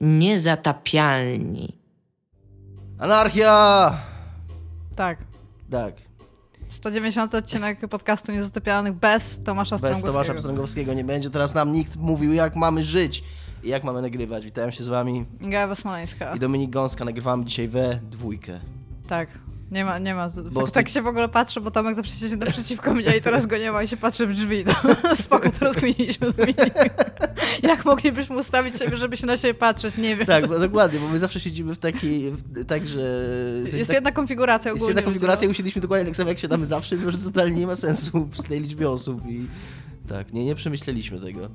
Niezatapialni. Anarchia! Tak. Tak. 190 odcinek podcastu Niezatapialnych bez Tomasza Bez Strągowskiego. Tomasza Pstrągowskiego nie będzie. Teraz nam nikt mówił, jak mamy żyć i jak mamy nagrywać. Witam się z wami Inga Ewa Smoleńska. i Dominik Gąska. Nagrywamy dzisiaj we dwójkę. Tak. Nie ma, nie ma. Bo tak, tak się w ogóle patrzę, bo Tomek zawsze siedzi naprzeciwko mnie i teraz go nie ma i się patrzy w drzwi. To spoko, to rozkminiliśmy z. Jak moglibyśmy ustawić siebie, żeby się na siebie patrzeć? Nie wiem. Tak, bo, dokładnie, bo my zawsze siedzimy w takiej, w, tak, że... Jest tak, jedna konfiguracja jest ogólnie. jedna konfiguracja i ludzie, usiedliśmy dokładnie tak samo, jak siadamy zawsze, mimo że totalnie nie ma sensu przy tej liczbie osób i... Tak, nie, nie przemyśleliśmy tego.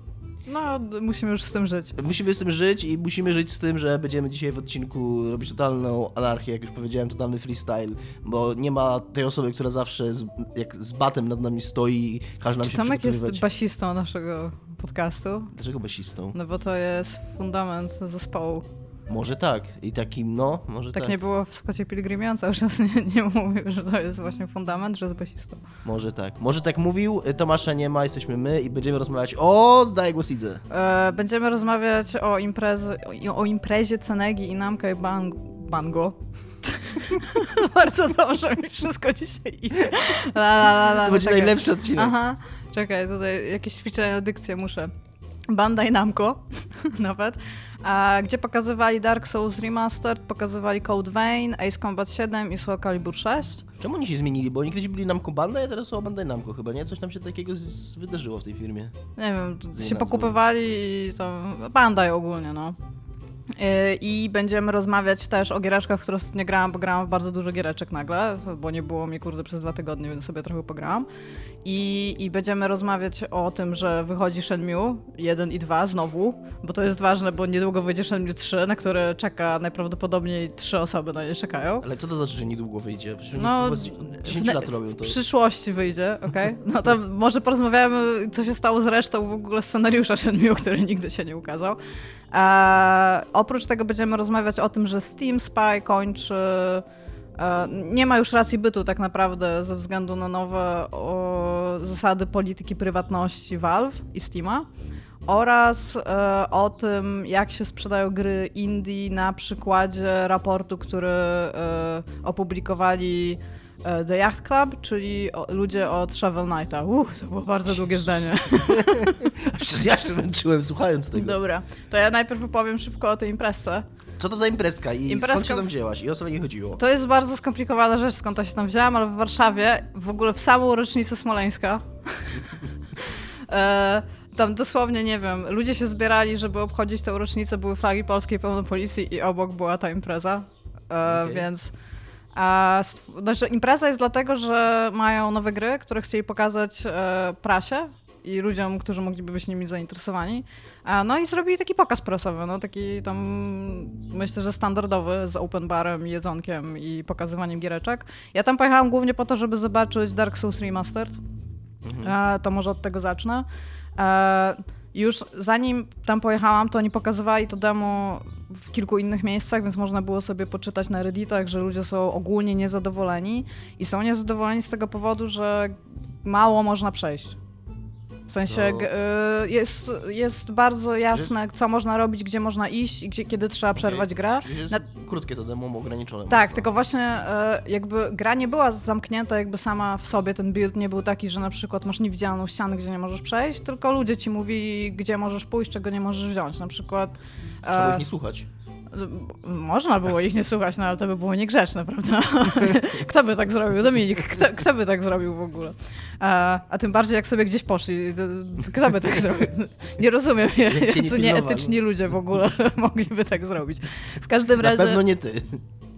No, musimy już z tym żyć. Musimy z tym żyć i musimy żyć z tym, że będziemy dzisiaj w odcinku robić totalną anarchię, jak już powiedziałem, totalny freestyle, bo nie ma tej osoby, która zawsze z, jak z batem nad nami stoi i każe nam Czy się Tomek jest basistą naszego podcastu? Dlaczego basistą? No bo to jest fundament zespołu. Może tak. I takim, no, może tak. Tak nie było w Skocie Pilgrimie, on cały czas nie, nie mówił, że to jest właśnie fundament, że jest basistą. Może tak. Może tak mówił. Tomasza nie ma, jesteśmy my i będziemy rozmawiać o Daj głos Idze. E, będziemy rozmawiać o, imprezy, o, o imprezie Cenegi i Namka i bang, Bango. Bardzo dobrze mi wszystko dzisiaj idzie. La, la, la, la, To będzie czekaj. najlepszy odcinek. Aha, czekaj, tutaj jakieś ćwiczenia dykcję muszę. Banda i Namco nawet, gdzie pokazywali Dark Souls Remastered, pokazywali Code Vein, Ace Combat 7 i Soul Calibur 6. Czemu oni się zmienili? Bo oni kiedyś byli Namco Banda, a teraz są Bandai Namco chyba, nie? Coś tam się takiego z- wydarzyło w tej firmie. Nie wiem, się pokupywali i tam Bandai ogólnie, no. Yy, I będziemy rozmawiać też o giereczkach, w które nie grałam, bo grałam w bardzo dużo giereczek nagle, bo nie było mnie kurde przez dwa tygodnie, więc sobie trochę pograłam. I, I będziemy rozmawiać o tym, że wychodzi Shenmue 1 i 2 znowu, bo to jest ważne, bo niedługo wyjdzie Shenmue 3, na które czeka najprawdopodobniej trzy osoby na nie czekają. Ale co to znaczy, że niedługo wyjdzie? Przecież No, chyba z dzie- 10 w, lat robią w to. przyszłości wyjdzie, okej? No to może porozmawiamy, co się stało z resztą w ogóle scenariusza Shenmue, który nigdy się nie ukazał. E, oprócz tego będziemy rozmawiać o tym, że Steam Spy kończy... E, nie ma już racji bytu tak naprawdę ze względu na nowe o, zasady polityki prywatności Valve i Steama oraz e, o tym, jak się sprzedają gry indie na przykładzie raportu, który e, opublikowali The Yacht Club, czyli o, ludzie od Shovel Knighta. Uff, to było bardzo długie zdanie. Ja się zmęczyłem słuchając tego. Dobra, to ja najpierw opowiem szybko o tej imprezce. Co to za imprezka i skąd Imprezka- się tam wzięłaś i o co w niej chodziło? To jest bardzo skomplikowana rzecz, skąd ja się tam wzięłam, ale w Warszawie, w ogóle w samą rocznicę Smoleńska, e, tam dosłownie, nie wiem, ludzie się zbierali, żeby obchodzić tę rocznicę, były flagi polskiej pełno policji i obok była ta impreza, e, Okej. więc... A, znaczy, impreza jest dlatego, że mają nowe gry, które chcieli pokazać e, prasie i ludziom, którzy mogliby być nimi zainteresowani. A, no i zrobili taki pokaz prasowy, no taki tam myślę, że standardowy z open barem, jedzonkiem i pokazywaniem giereczek. Ja tam pojechałam głównie po to, żeby zobaczyć Dark Souls Remastered. E, to może od tego zacznę. E, już zanim tam pojechałam, to oni pokazywali to demo w kilku innych miejscach, więc można było sobie poczytać na Redditach, że ludzie są ogólnie niezadowoleni i są niezadowoleni z tego powodu, że mało można przejść. W sensie No. y, jest, jest bardzo jasne, co można robić, gdzie można iść i gdzie, kiedy trzeba przerwać grę. Jest krótkie to demo, ograniczone. Tak, mocno. tylko właśnie e, jakby gra nie była zamknięta jakby sama w sobie, ten build nie był taki, że na przykład masz niewidzialną ścianę, gdzie nie możesz przejść, tylko ludzie ci mówili, gdzie możesz pójść, czego nie możesz wziąć. Na przykład Trzeba e, ich nie słuchać. Można było ich nie słuchać, no ale to by było niegrzeczne, prawda? kto by tak zrobił? Dominik, kto, kto by tak zrobił w ogóle? A, a tym bardziej jak sobie gdzieś poszli, to, to kto by tak zrobił? Nie rozumiem, nie jacy pilnowali. nieetyczni ludzie w ogóle mogliby tak zrobić. W każdym Na razie... pewno nie ty.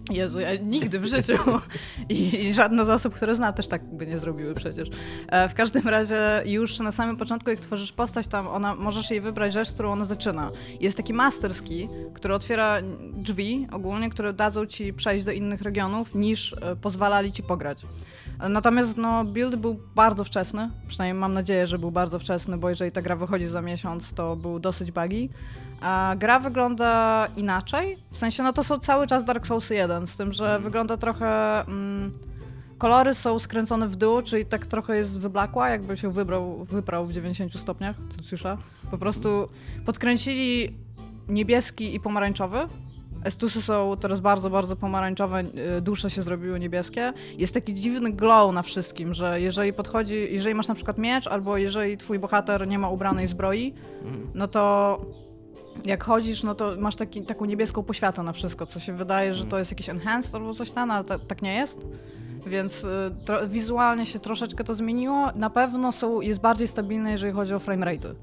Jezu, ja nigdy w życiu i, i żadne z osób, które znam, też tak by nie zrobiły przecież. E, w każdym razie już na samym początku, jak tworzysz postać, tam ona, możesz jej wybrać rzecz, z którą ona zaczyna. Jest taki masterski, który otwiera drzwi ogólnie, które dadzą ci przejść do innych regionów, niż e, pozwalali ci pograć. Natomiast no, build był bardzo wczesny, przynajmniej mam nadzieję, że był bardzo wczesny, bo jeżeli ta gra wychodzi za miesiąc, to był dosyć buggy. A gra wygląda inaczej. W sensie, no to są cały czas Dark Souls 1, z tym, że wygląda trochę. Mm, kolory są skręcone w dół, czyli tak trochę jest wyblakła, jakby się wybrał, wyprał w 90 stopniach, co słyszę. Po prostu podkręcili niebieski i pomarańczowy. Estusy są teraz bardzo, bardzo pomarańczowe, y, dusze się zrobiły niebieskie. Jest taki dziwny glow na wszystkim, że jeżeli podchodzi, jeżeli masz na przykład miecz, albo jeżeli twój bohater nie ma ubranej zbroi, Mhm. no to jak chodzisz, no to masz taki, taką niebieską poświatę na wszystko, co się wydaje, że to jest jakiś enhanced albo coś tam, ale ta, tak nie jest. Więc y, wizualnie się troszeczkę to zmieniło. Na pewno są, jest bardziej stabilne, jeżeli chodzi o frame rate.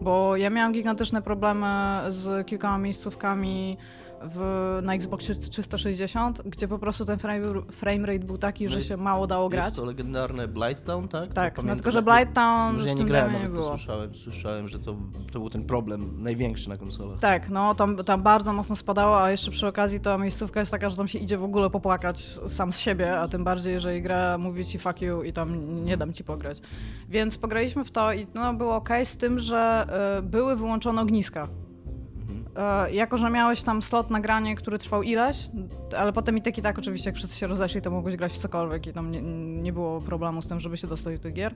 Bo ja miałam gigantyczne problemy z kilkoma miejscówkami w, na Xboxie 360, gdzie po prostu ten frame, frame rate był taki, No że jest- się mało dało grać. Jest to legendarne Blighttown, tak? Tak, To no pamiętam, tylko, że jak- Blight Town Może ja nie grałem, nie to było. słyszałem, słyszałem, że to, to był ten problem największy na konsolach. Tak, no tam, tam bardzo mocno spadało, a jeszcze przy okazji ta miejscówka jest taka, że tam się idzie w ogóle popłakać sam z siebie, a tym bardziej, jeżeli gra mówi ci fuck you i tam nie dam ci pograć. Więc pograliśmy w to i no było ok, z tym, że były wyłączone ogniska. E, jako, że miałeś tam slot nagranie, który trwał ileś, ale potem i tak i tak oczywiście, jak wszyscy się rozeszli, to mogłeś grać w cokolwiek i tam nie, nie było problemu z tym, żeby się dostać do tych gier.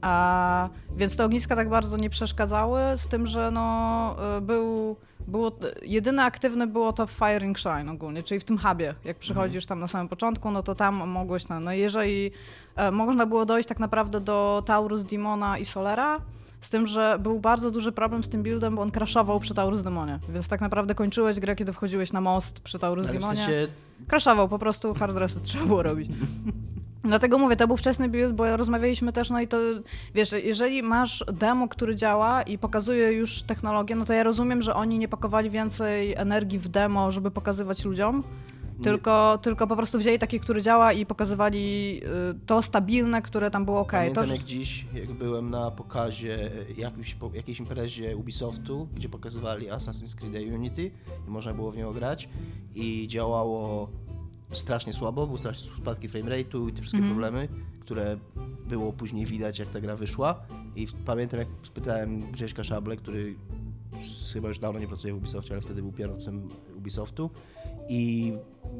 A, więc te ogniska tak bardzo nie przeszkadzały, z tym, że no, e, był, było, jedyne aktywne było to w Firing Shine ogólnie, czyli w tym hubie. Jak przychodzisz tam na samym początku, no to tam mogłeś, no, no jeżeli e, można było dojść tak naprawdę do Taurus, Dimona i Solera, z tym, że był bardzo duży problem z tym buildem, bo on crashował przy Taurus Demonie. Więc tak naprawdę kończyłeś grę, kiedy wchodziłeś na most przy Taurus Ale w Demonie. sensie, Crashował, po prostu hard reset trzeba było robić. Dlatego mówię, to był wczesny build, bo rozmawialiśmy też, no i to, wiesz, jeżeli masz demo, który działa i pokazuje już technologię, no to ja rozumiem, że oni nie pakowali więcej energii w demo, żeby pokazywać ludziom. Tylko, tylko po prostu wzięli taki, który działa i pokazywali y, to stabilne, które tam było ok. pamiętam to, że- jak dziś, jak byłem na pokazie jakiejś, po, jakiejś imprezie Ubisoftu, gdzie pokazywali Assassin's Creed Unity i można było w niego grać i działało strasznie słabo, były strasznie spadki frame rate'u i te wszystkie Mhm. problemy, które było później widać, jak ta gra wyszła. I pamiętam, jak spytałem Grześka Szable, który chyba już dawno nie pracuje w Ubisoftie, ale wtedy był kierowcą Ubisoftu. I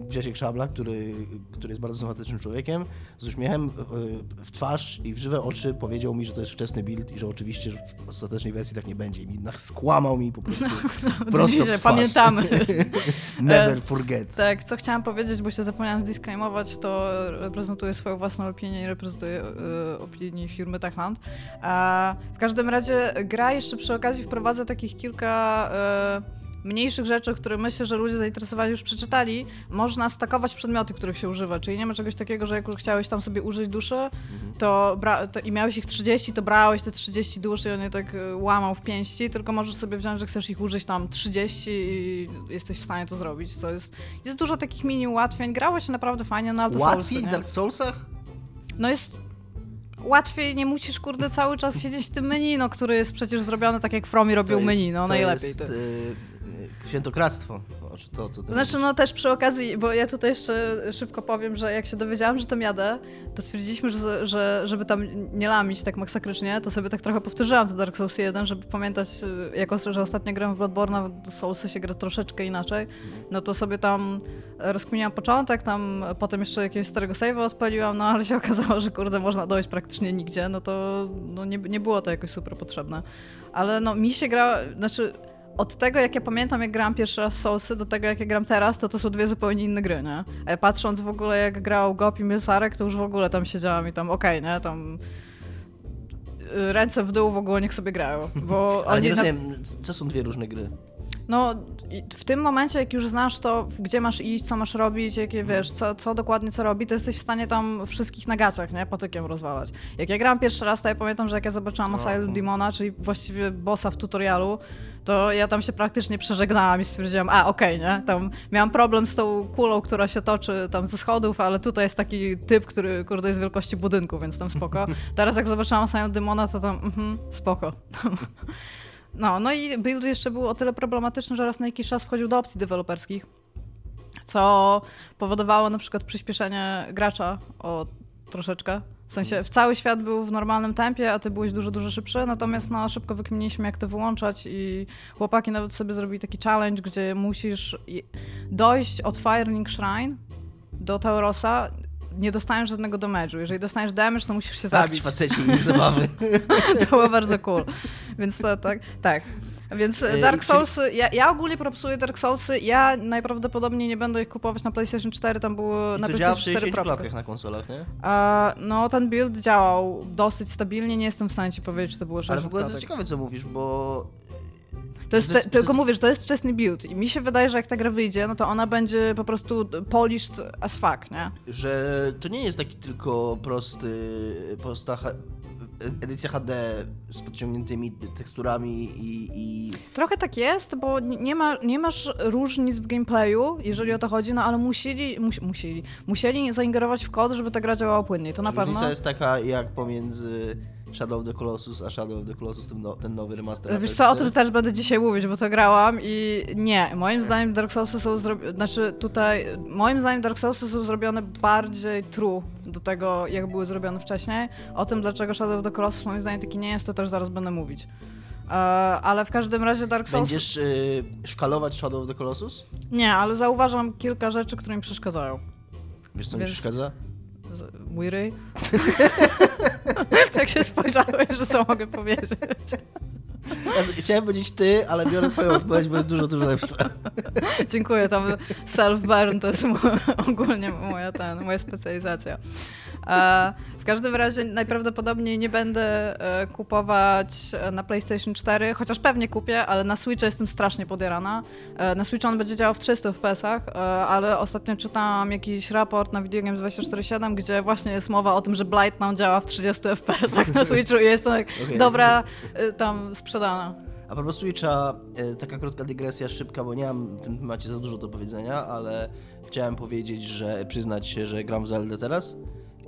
Grzesiek Szabla, który, który jest bardzo sympatycznym człowiekiem, z uśmiechem y, w twarz i w żywe oczy powiedział mi, że to jest wczesny build i że oczywiście w ostatecznej wersji tak nie będzie. I mi skłamał mi po prostu prosto w. Pamiętamy. Never E, forget. Tak, co chciałam powiedzieć, bo się zapomniałam zdisklejmować, to reprezentuję swoją własną opinię i reprezentuję e, opinię firmy Techland. A w każdym razie gra jeszcze przy okazji wprowadza takich kilka e, mniejszych rzeczy, które myślę, że ludzie zainteresowani już przeczytali. Można stakować przedmioty, których się używa, czyli nie ma czegoś takiego, że jak już chciałeś tam sobie użyć duszy, to, bra- to i miałeś ich 30, to brałeś te 30 dusz i on je tak e, łamał w pięści, tylko możesz sobie wziąć, że chcesz ich użyć tam 30 i jesteś w stanie to zrobić, co jest... Jest dużo takich mini ułatwień, grało się naprawdę fajnie, no ale to Łatwiej Soulsy, w? Dark Soulsach? No jest... Łatwiej, nie musisz, kurde, cały czas siedzieć w tym menu, no, który jest przecież zrobiony tak, jak Fromi robił To jest- menu, no to najlepiej. Jest, to. y, y, świętokradztwo. Znaczy to, co Znaczy, no też przy okazji, bo ja tutaj jeszcze szybko powiem, że jak się dowiedziałam, że tam jadę, to stwierdziliśmy, że, że żeby tam nie lamić tak masakrycznie, to sobie tak trochę powtórzyłam to Dark Souls 1, żeby pamiętać, y, jako że ostatnio grałem w Bloodborne'a, Soulsy się gra troszeczkę inaczej, no to sobie tam rozkminiłam początek, tam potem jeszcze jakiegoś starego save'a odpaliłam, no ale się okazało, że kurde, można dojść praktycznie nigdzie, no to no, nie, nie było to jakoś super potrzebne. Ale no mi się gra, znaczy od tego, jak ja pamiętam, jak grałam pierwszy raz Soulsy, do tego, jak ja gram teraz, to to są dwie zupełnie inne gry, nie? Patrząc w ogóle, jak grał Gop i Miesarek, to już w ogóle tam siedziałam i tam, okej, nie? Tam y, ręce w dół w ogóle niech sobie grają, bo Ale nie oni... rozumiem, co są dwie różne gry? No, w tym momencie, jak już znasz to, gdzie masz iść, co masz robić, jakie wiesz, co, co dokładnie co robi, to jesteś w stanie tam wszystkich na gaciach, nie? Patykiem rozwalać. Jak ja grałam pierwszy raz, to ja pamiętam, że jak ja zobaczyłam. Asylum Demona, czyli właściwie bossa w tutorialu, to ja tam się praktycznie przeżegnałam i stwierdziłam, a okej, nie? Tam miałam problem z tą kulą, która się toczy tam ze schodów, ale tutaj jest taki typ, który kurde jest wielkości budynku, więc tam spoko. Teraz jak zobaczyłam Asylum Demona, to tam, mhm, spoko. No, no i build jeszcze był o tyle problematyczny, że raz na jakiś czas wchodził do opcji deweloperskich, co powodowało na przykład przyspieszenie gracza o troszeczkę. W sensie w cały świat był w normalnym tempie, a ty byłeś dużo, dużo szybszy, natomiast no, szybko wykminiliśmy, jak to wyłączać i chłopaki nawet sobie zrobili taki challenge, gdzie musisz dojść od Firelink Shrine do Taurosa, nie dostając żadnego damage'u. Jeżeli dostaniesz damage, to musisz się Tak, zabić. faceci i ich zabawy. To było bardzo cool. Więc to tak, tak. Więc E, Dark Soulsy, ja, ja ogólnie propsuję Dark Soulsy, ja najprawdopodobniej nie będę ich kupować na PlayStation 4, tam było I na PlayStation 4 60 propy. klatkach na konsolach, nie? A, no ten build działał dosyć stabilnie, nie jestem w stanie ci powiedzieć, czy to było 60 Ale w ogóle to jest ciekawe, co mówisz, bo To jest, te, tylko mówię, że to jest wczesny build i mi się wydaje, że jak ta gra wyjdzie, no to ona będzie po prostu polished as fuck, nie? że to nie jest taki tylko prosty, prosta edycja HD z podciągniętymi teksturami i, i Trochę tak jest, bo nie nie ma, nie masz różnic w gameplayu, jeżeli o to chodzi, no ale musieli, mus, musieli, musieli zaingerować w kod, żeby ta gra działała płynniej, to na pewno. Różnica jest taka jak pomiędzy Shadow of the Colossus a Shadow of the Colossus, ten, no, ten nowy remaster. Wiesz co, o PS4. tym też będę dzisiaj mówić, bo to grałam i nie, moim zdaniem Dark Soulsy są zrobione, znaczy tutaj, moim zdaniem Dark Soulsy są zrobione bardziej true do tego, jak były zrobione wcześniej. O tym, dlaczego Shadow of the Colossus moim zdaniem taki nie jest, to też zaraz będę mówić. E, ale w każdym razie Dark Souls... Będziesz y, szkalować Shadow of the Colossus? Nie, ale zauważam kilka rzeczy, które mi przeszkadzają. Wiesz co mi Więc- przeszkadza? Z- Mój ryj. tak się spojrzałeś, że co mogę powiedzieć. Chciałem powiedzieć ty, ale biorę twoją odpowiedź, bo jest dużo, dużo lepsza. Dziękuję, tam self-burn to jest ogólnie moja, ten, moja specjalizacja. E, w każdym razie najprawdopodobniej nie będę e, kupować e, na PlayStation 4, chociaż pewnie kupię, ale na Switcha jestem strasznie podjarana. E, na Switcha on będzie działał w 300 FPS-ach, ale ostatnio czytałam jakiś raport na Video Games 24.7, gdzie właśnie jest mowa o tym, że Blight nam działa w 30 FPS-ach na Switchu i jestem tak, Okej. dobra, tam sprzedana. A propos Switcha, y, taka krótka dygresja szybka, bo nie mam w tym temacie za dużo do powiedzenia, ale chciałem powiedzieć, że przyznać się, że gram w Zeldę teraz.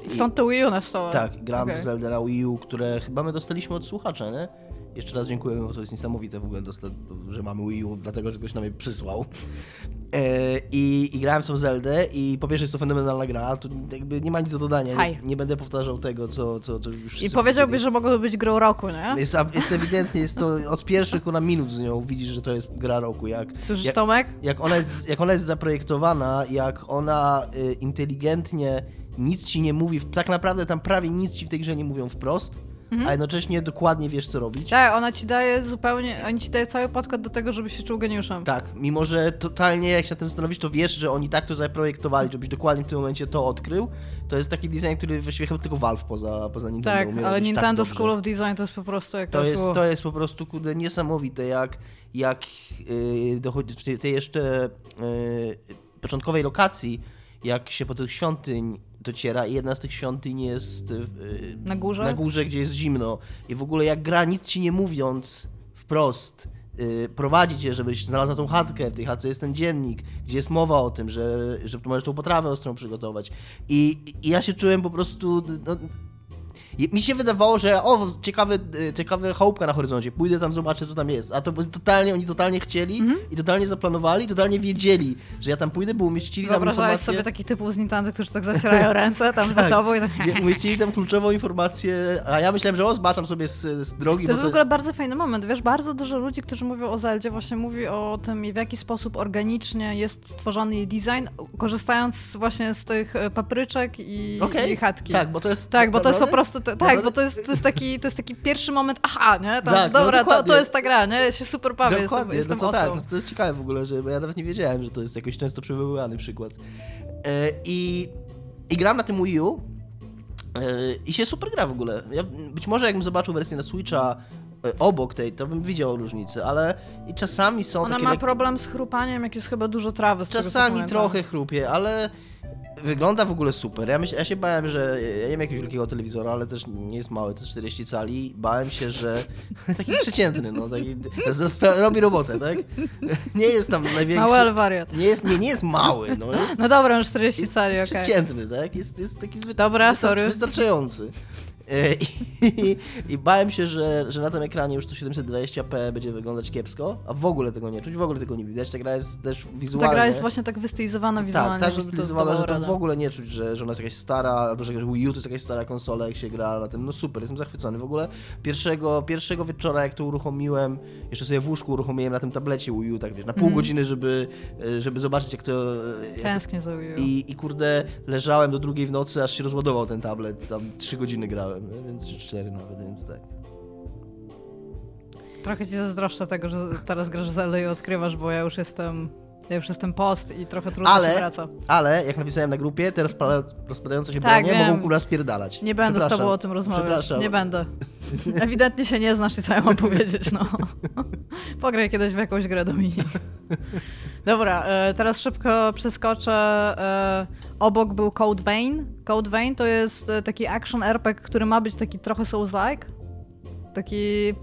Stąd to Wii U na stole. Tak, gram Okej. w Zelda na Wii U, które chyba my dostaliśmy od słuchacza, nie? Jeszcze raz dziękujemy, bo to jest niesamowite w ogóle, że mamy Wii U, dlatego, że ktoś nam je przysłał. E, i, I grałem w tą Zeldę i po pierwsze jest to fenomenalna gra, tu jakby nie ma nic do dodania, nie, nie będę powtarzał tego, co, co, co już I powiedziałbyś, że mogłoby być grą roku, nie? Jest, jest ewidentnie, jest to od pierwszych na minut z nią widzisz, że to jest gra roku, jak, Słyszysz, jak, Tomek? jak, ona jest, jak ona jest zaprojektowana, jak ona y, inteligentnie nic ci nie mówi, tak naprawdę tam prawie nic ci w tej grze nie mówią wprost, a jednocześnie dokładnie wiesz, co robić. Tak, ona ci daje zupełnie, oni ci daje cały podkład do tego, żeby się czuł geniuszem. Tak, mimo że totalnie jak się na tym zastanowisz, to wiesz, że oni tak to zaprojektowali, żebyś dokładnie w tym momencie to odkrył. To jest taki design, który właściwie chyba tylko Valve poza, poza Nintendo Tak, umie ale tak Nintendo dobrze. School of Design to jest po prostu jak To jest, to jest po prostu kurde niesamowite, jak, jak yy, dochodzi w tej, tej jeszcze yy, początkowej lokacji, jak się po tych świątyń dociera i jedna z tych świątyń jest yy, Na górze? na górze, gdzie jest zimno. I w ogóle jak gra nic ci nie mówiąc wprost yy, prowadzi cię, żebyś znalazła tą chatkę, w tej chatce jest ten dziennik, gdzie jest mowa o tym, że, że możesz tą potrawę ostrą przygotować. I, i ja się czułem po prostu no, mi się wydawało, że o, ciekawy, y, ciekawy chałupka na horyzoncie, pójdę tam, zobaczę, co tam jest. A to totalnie, oni totalnie chcieli Mhm. i totalnie zaplanowali, i totalnie wiedzieli, że ja tam pójdę, bo umieścili tam informację... sobie takich typów z Nintendo, którzy tak zacierają ręce tam za Tak. tobą i tak... Umieścili tam kluczową informację, a ja myślałem, że o, zbaczam sobie z, z drogi, To jest bo w ogóle bardzo fajny moment. Wiesz, bardzo dużo ludzi, którzy mówią o Zeldzie, właśnie mówi o tym, w jaki sposób organicznie jest stworzony jej design, korzystając właśnie z tych e, papryczek i, Okej. i chatki. Tak, bo to jest... Tak, bo to jest po prostu. Te- tak, bo to jest, to, jest taki, to jest taki pierwszy moment, aha, nie? Tam, Tak, no dobra, to, dokładnie. to jest ta gra, nie? Ja się super bawię, jestem, Dokładnie, jestem no to tak, no to jest ciekawe w ogóle, że bo ja nawet nie wiedziałem, że to jest jakoś często przywoływany przykład. E, I, I gram na tym Wii U e, i się super gra w ogóle. Ja, być może jakbym zobaczył wersję na Switcha e, obok tej, to bym widział różnicę, ale i czasami są Ona takie... ma lekkie- problem z chrupaniem, jak jest chyba dużo trawy. Czasami trochę chrupie, ale wygląda w ogóle super. Ja, myśl, ja się bałem, że ja nie mam jakiegoś wielkiego telewizora, ale też nie jest mały, to jest 40 cali. Bałem się, że taki przeciętny, no, taki, robi robotę, tak? Nie jest tam największy. Mały, ale wariat. Nie jest, nie, nie jest mały, no jest, No dobra, już 40 jest, cali, okej. przeciętny, tak? Jest, jest taki zwy, Dobra, sorry. wystarczający. I, I bałem się, że, że na tym ekranie już to 720p będzie wyglądać kiepsko, a w ogóle tego nie czuć, w ogóle tego nie widać. Ta gra jest też wizualnie... Ta gra jest właśnie tak wystylizowana wizualnie, Tak, tak żeby to stylizowana, że to w ogóle nie czuć, że, że ona jest jakaś stara, albo że Wii U to jest jakaś stara konsola, jak się gra na tym. No super, jestem zachwycony. W ogóle pierwszego, pierwszego wieczora, jak to uruchomiłem, jeszcze sobie w łóżku uruchomiłem na tym tablecie Wii U, tak wiesz, na pół Mhm. godziny, żeby, żeby zobaczyć, jak to... Tęsknię za Wii U. i, I kurde, leżałem do drugiej w nocy, aż się rozładował ten tablet. Tam trzy godziny grałem, nie? więc czy cztery nawet, więc tak. Trochę ci zazdroszczę tego, że teraz grasz Zelda i odkrywasz, bo ja już jestem ja już jestem post i trochę trudno ale, się wraca. Ale, jak napisałem na grupie, te rozpadające się Tak, bronie mogą kurwa spierdalać. Nie będę z tobą o tym rozmawiać. Nie będę. Ewidentnie się nie znasz i co ja mam powiedzieć, no. Pograj kiedyś w jakąś grę, Dominik. Dobra, e, teraz szybko przeskoczę. Obok był Code Vein. Code Vein to jest e, taki action RPG, który ma być taki trochę Souls-like. Taki...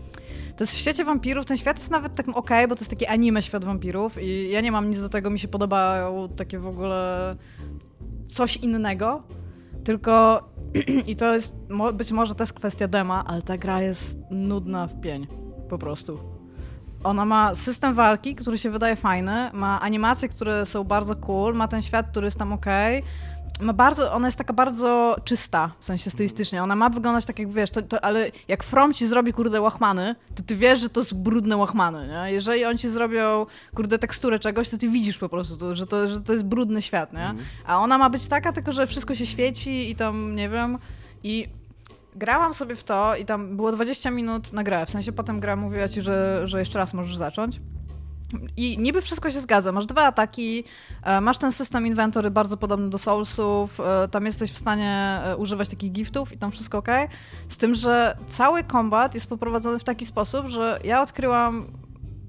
To jest w świecie wampirów, ten świat jest nawet takim okej, bo to jest taki anime świat wampirów i ja nie mam nic do tego, mi się podobają takie w ogóle coś innego, tylko i to jest być może też kwestia dema, ale ta gra jest nudna w pień, po prostu. Ona ma system walki, który się wydaje fajny, ma animacje, które są bardzo cool, ma ten świat, który jest tam okej. Ma bardzo, ona jest taka bardzo czysta, w sensie stylistycznie. Ona ma wyglądać tak jak wiesz, to, to, ale jak From ci zrobi kurde łachmany, to ty wiesz, że to jest brudne łachmany, nie? Jeżeli on ci zrobią kurde teksturę czegoś, to ty widzisz po prostu, to, że, to, że to jest brudny świat, nie? A ona ma być taka, tylko że wszystko się świeci i tam, nie wiem, i grałam sobie w to i tam było 20 minut na grę, w sensie potem gra mówiła ci, że, że jeszcze raz możesz zacząć. I niby wszystko się zgadza. Masz dwa ataki, e, masz ten system inwentory bardzo podobny do Soulsów, e, tam jesteś w stanie e, używać takich giftów i tam wszystko ok. Z tym, że cały kombat jest poprowadzony w taki sposób, że ja odkryłam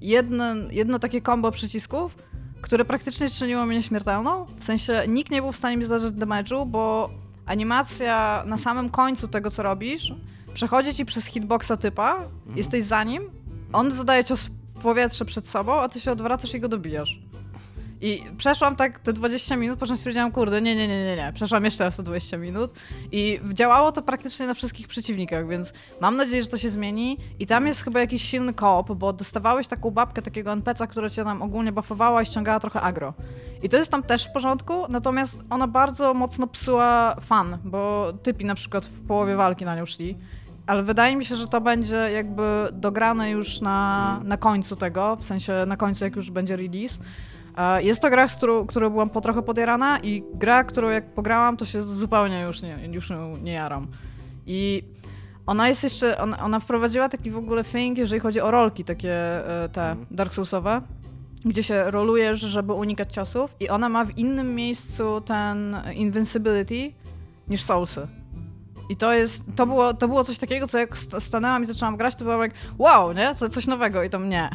jedno, jedno takie kombo przycisków, które praktycznie czyniło mnie śmiertelną. W sensie nikt nie był w stanie mi zadać damage'u, bo animacja na samym końcu tego, co robisz, przechodzi ci przez hitboxa typa, jesteś za nim, on zadaje cios w powietrze przed sobą, a ty się odwracasz i go dobijasz. I przeszłam tak te 20 minut, po czym stwierdziłam, kurde, nie, nie, nie, nie, nie. Przeszłam jeszcze raz te 20 minut i działało to praktycznie na wszystkich przeciwnikach, więc mam nadzieję, że to się zmieni. I tam jest chyba jakiś silny koop, bo dostawałeś taką babkę, takiego NPC-a, która cię tam ogólnie buffowała i ściągała trochę agro. I to jest tam też w porządku, natomiast ona bardzo mocno psuła fan, bo typi na przykład w połowie walki na nią szli. Ale wydaje mi się, że to będzie jakby dograne już na, na końcu tego, w sensie na końcu, jak już będzie release. Jest to gra, z którą, którą byłam po trochę podjarana i gra, którą jak pograłam, to się zupełnie już nie, już nie jaram. I ona jest jeszcze, ona, ona wprowadziła taki w ogóle thing, jeżeli chodzi o rolki takie e, te Dark Soulsowe, gdzie się rolujesz, żeby unikać ciosów i ona ma w innym miejscu ten invincibility niż Soulsy. I to jest, to było, to było coś takiego, co jak st- stanęłam i zaczęłam grać, to było jak wow, nie? Co, coś nowego i tam nie.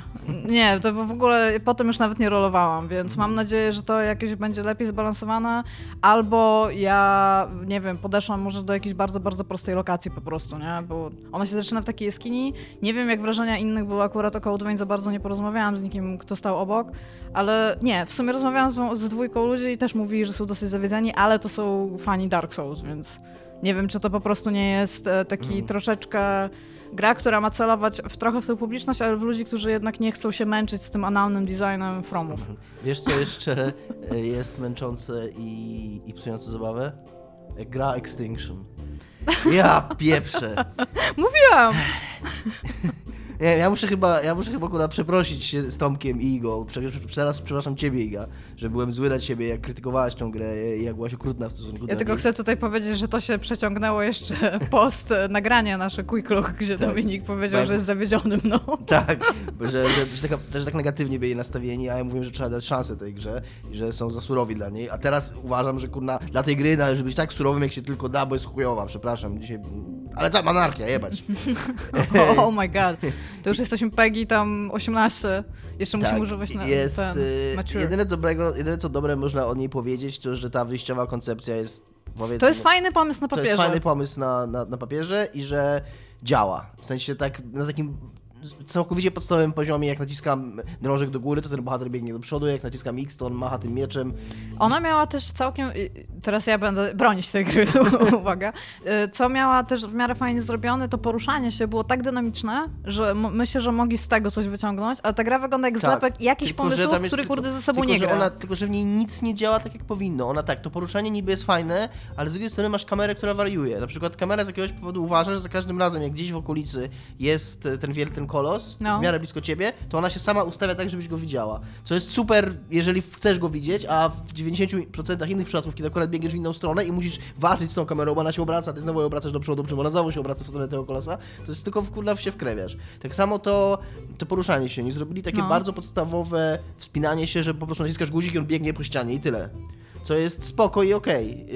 Nie, to w ogóle potem już nawet nie rolowałam, więc mam nadzieję, że to jakieś będzie lepiej zbalansowane, albo ja, nie wiem, podeszłam może do jakiejś bardzo, bardzo prostej lokacji po prostu, nie? Bo ona się zaczyna w takiej jaskini, nie wiem jak wrażenia innych, bo akurat o Code Vein za bardzo nie porozmawiałam z nikim, kto stał obok, ale nie, w sumie rozmawiałam z, z dwójką ludzi i też mówili, że są dosyć zawiedzeni, ale to są fani Dark Souls, więc nie wiem, czy to po prostu nie jest e, taki troszeczkę gra, która ma celować w trochę w tę publiczność, ale w ludzi, którzy jednak nie chcą się męczyć z tym analnym designem Fromów. Wiesz, co jeszcze e, jest męczące i, i psujące zabawę? Gra Extinction. Ja pieprzę. Mówiłam! Ja, ja muszę chyba, ja muszę chyba kurwa przeprosić się z Tomkiem i Igo. Teraz przepraszam ciebie, Iga, że byłem zły na ciebie, jak krytykowałaś tą grę i jak byłaś okrutna w stosunku Ja do tylko niej. chcę tutaj powiedzieć, że to się przeciągnęło jeszcze post e, nagrania nasze Quick Look, gdzie Tak. Dominik powiedział, Tak. że jest zawiedzionym, no. Tak, że, że, że, tak, że tak negatywnie byli nastawieni, a ja mówiłem, że trzeba dać szansę tej grze i że są za surowi dla niej. A teraz uważam, że kurna, dla tej gry należy być tak surowym, jak się tylko da, bo jest chujowa, przepraszam. Dzisiaj... Ale ta anarchia, jebać. Oh my god. To już jesteśmy Peggy tam 18. Jeszcze musimy używać na jest, ten y, mature. jedyne, dobrego, jedyne co dobre można o niej powiedzieć, to że ta wyjściowa koncepcja jest powiedzmy... To jest fajny pomysł na To papierze. jest fajny pomysł na, na, na papierze i że działa. W sensie tak na takim całkowicie podstawowym poziomie, jak naciskam drążek do góry, to ten bohater biegnie do przodu, jak naciskam X, to on macha tym mieczem. Ona miała też całkiem. y, Teraz ja będę bronić tej gry, uwaga. Y, Co miała też w miarę fajnie zrobione, to poruszanie się było tak dynamiczne, że myślę, że mogli z tego coś wyciągnąć, ale ta gra wygląda jak Tak, zlepek jakichś tylko, pomysłów, które tylko- kurde ze sobą tylko, nie że gra. Ona, tylko, że w niej nic nie działa tak, jak powinno. Ona tak, to poruszanie niby jest fajne, ale z drugiej strony masz kamerę, która wariuje. Na przykład kamera z jakiegoś powodu uważa, że za każdym razem, jak gdzieś w okolicy jest e, ten wielki ten kolos No. w miarę blisko ciebie, to ona się sama ustawia tak, żebyś go widziała. Co jest super, jeżeli chcesz go widzieć, a w 90% innych przypadków, kiedy akurat biegniesz w inną stronę i musisz walczyć z tą kamerą, bo ona się obraca, ty znowu ją obracasz do przodu, czym ona znowu się obraca w stronę tego kolosa, to jest tylko w kurwa się wkrewiasz. Tak samo to, to poruszanie się. Nie zrobili takie No. bardzo podstawowe wspinanie się, że po prostu naciskasz guzik i on biegnie po ścianie i tyle. Co jest spoko i okej,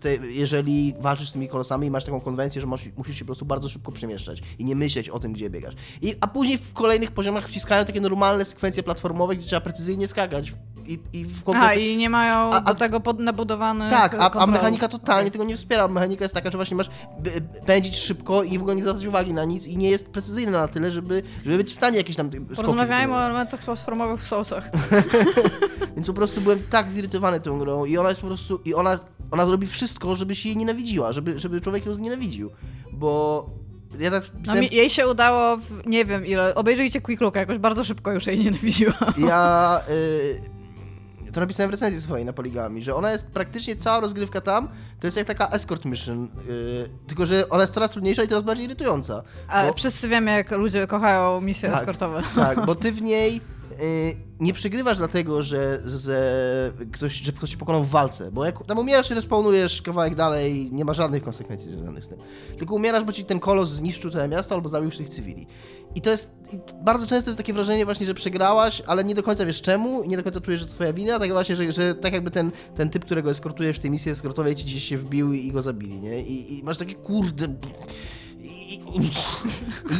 te- jeżeli walczysz z tymi kolosami i masz taką konwencję, że musisz się po prostu bardzo szybko przemieszczać i nie myśleć o tym, gdzie biegasz. I, a później w kolejnych poziomach wciskają takie normalne sekwencje platformowe, gdzie trzeba precyzyjnie skakać i, i w A, konkretnych... i nie mają A- a- do tego pod, nabudowanych Tak, a, a mechanika totalnie Okej. tego nie wspiera. Mechanika jest taka, że właśnie masz pędzić szybko i w ogóle nie zwracać uwagi na nic i nie jest precyzyjna na tyle, żeby, żeby być w stanie jakieś tam skoki Porozmawiajmy o elementach platformowych w Soulsach. Więc po prostu byłem tak zirytowany tą grą i ona jest po prostu, i ona, ona zrobi wszystko, żeby się jej nienawidziła, żeby, żeby człowiek ją znienawidził, bo ja tak No, pisałem, mi, jej się udało, w, nie wiem ile, obejrzyjcie Quick Look, jakoś bardzo szybko już jej nienawidziła. ja y, to napisałem w recenzji swojej na Poligami, że ona jest praktycznie cała rozgrywka tam, to jest jak taka escort mission, y, tylko że ona jest coraz trudniejsza i coraz bardziej irytująca. A Bo- wszyscy wiemy, jak ludzie kochają misje Tak. eskortowe. Tak, bo ty w niej y, nie przegrywasz dlatego, że, że, ktoś, że ktoś pokonał w walce, bo jak tam umierasz i respawnujesz kawałek dalej, nie ma żadnych konsekwencji związanych z tym. Tylko umierasz, bo ci ten kolos zniszczył całe miasto albo zabił tych cywili. I to jest, bardzo często jest takie wrażenie właśnie, że przegrałaś, ale nie do końca wiesz czemu i nie do końca czujesz, że to twoja wina, tak właśnie, że, że tak jakby ten, ten typ, którego eskortujesz w tej misji eskortowej ci gdzieś się wbił i go zabili, nie? I, i masz takie, kurde... I, i,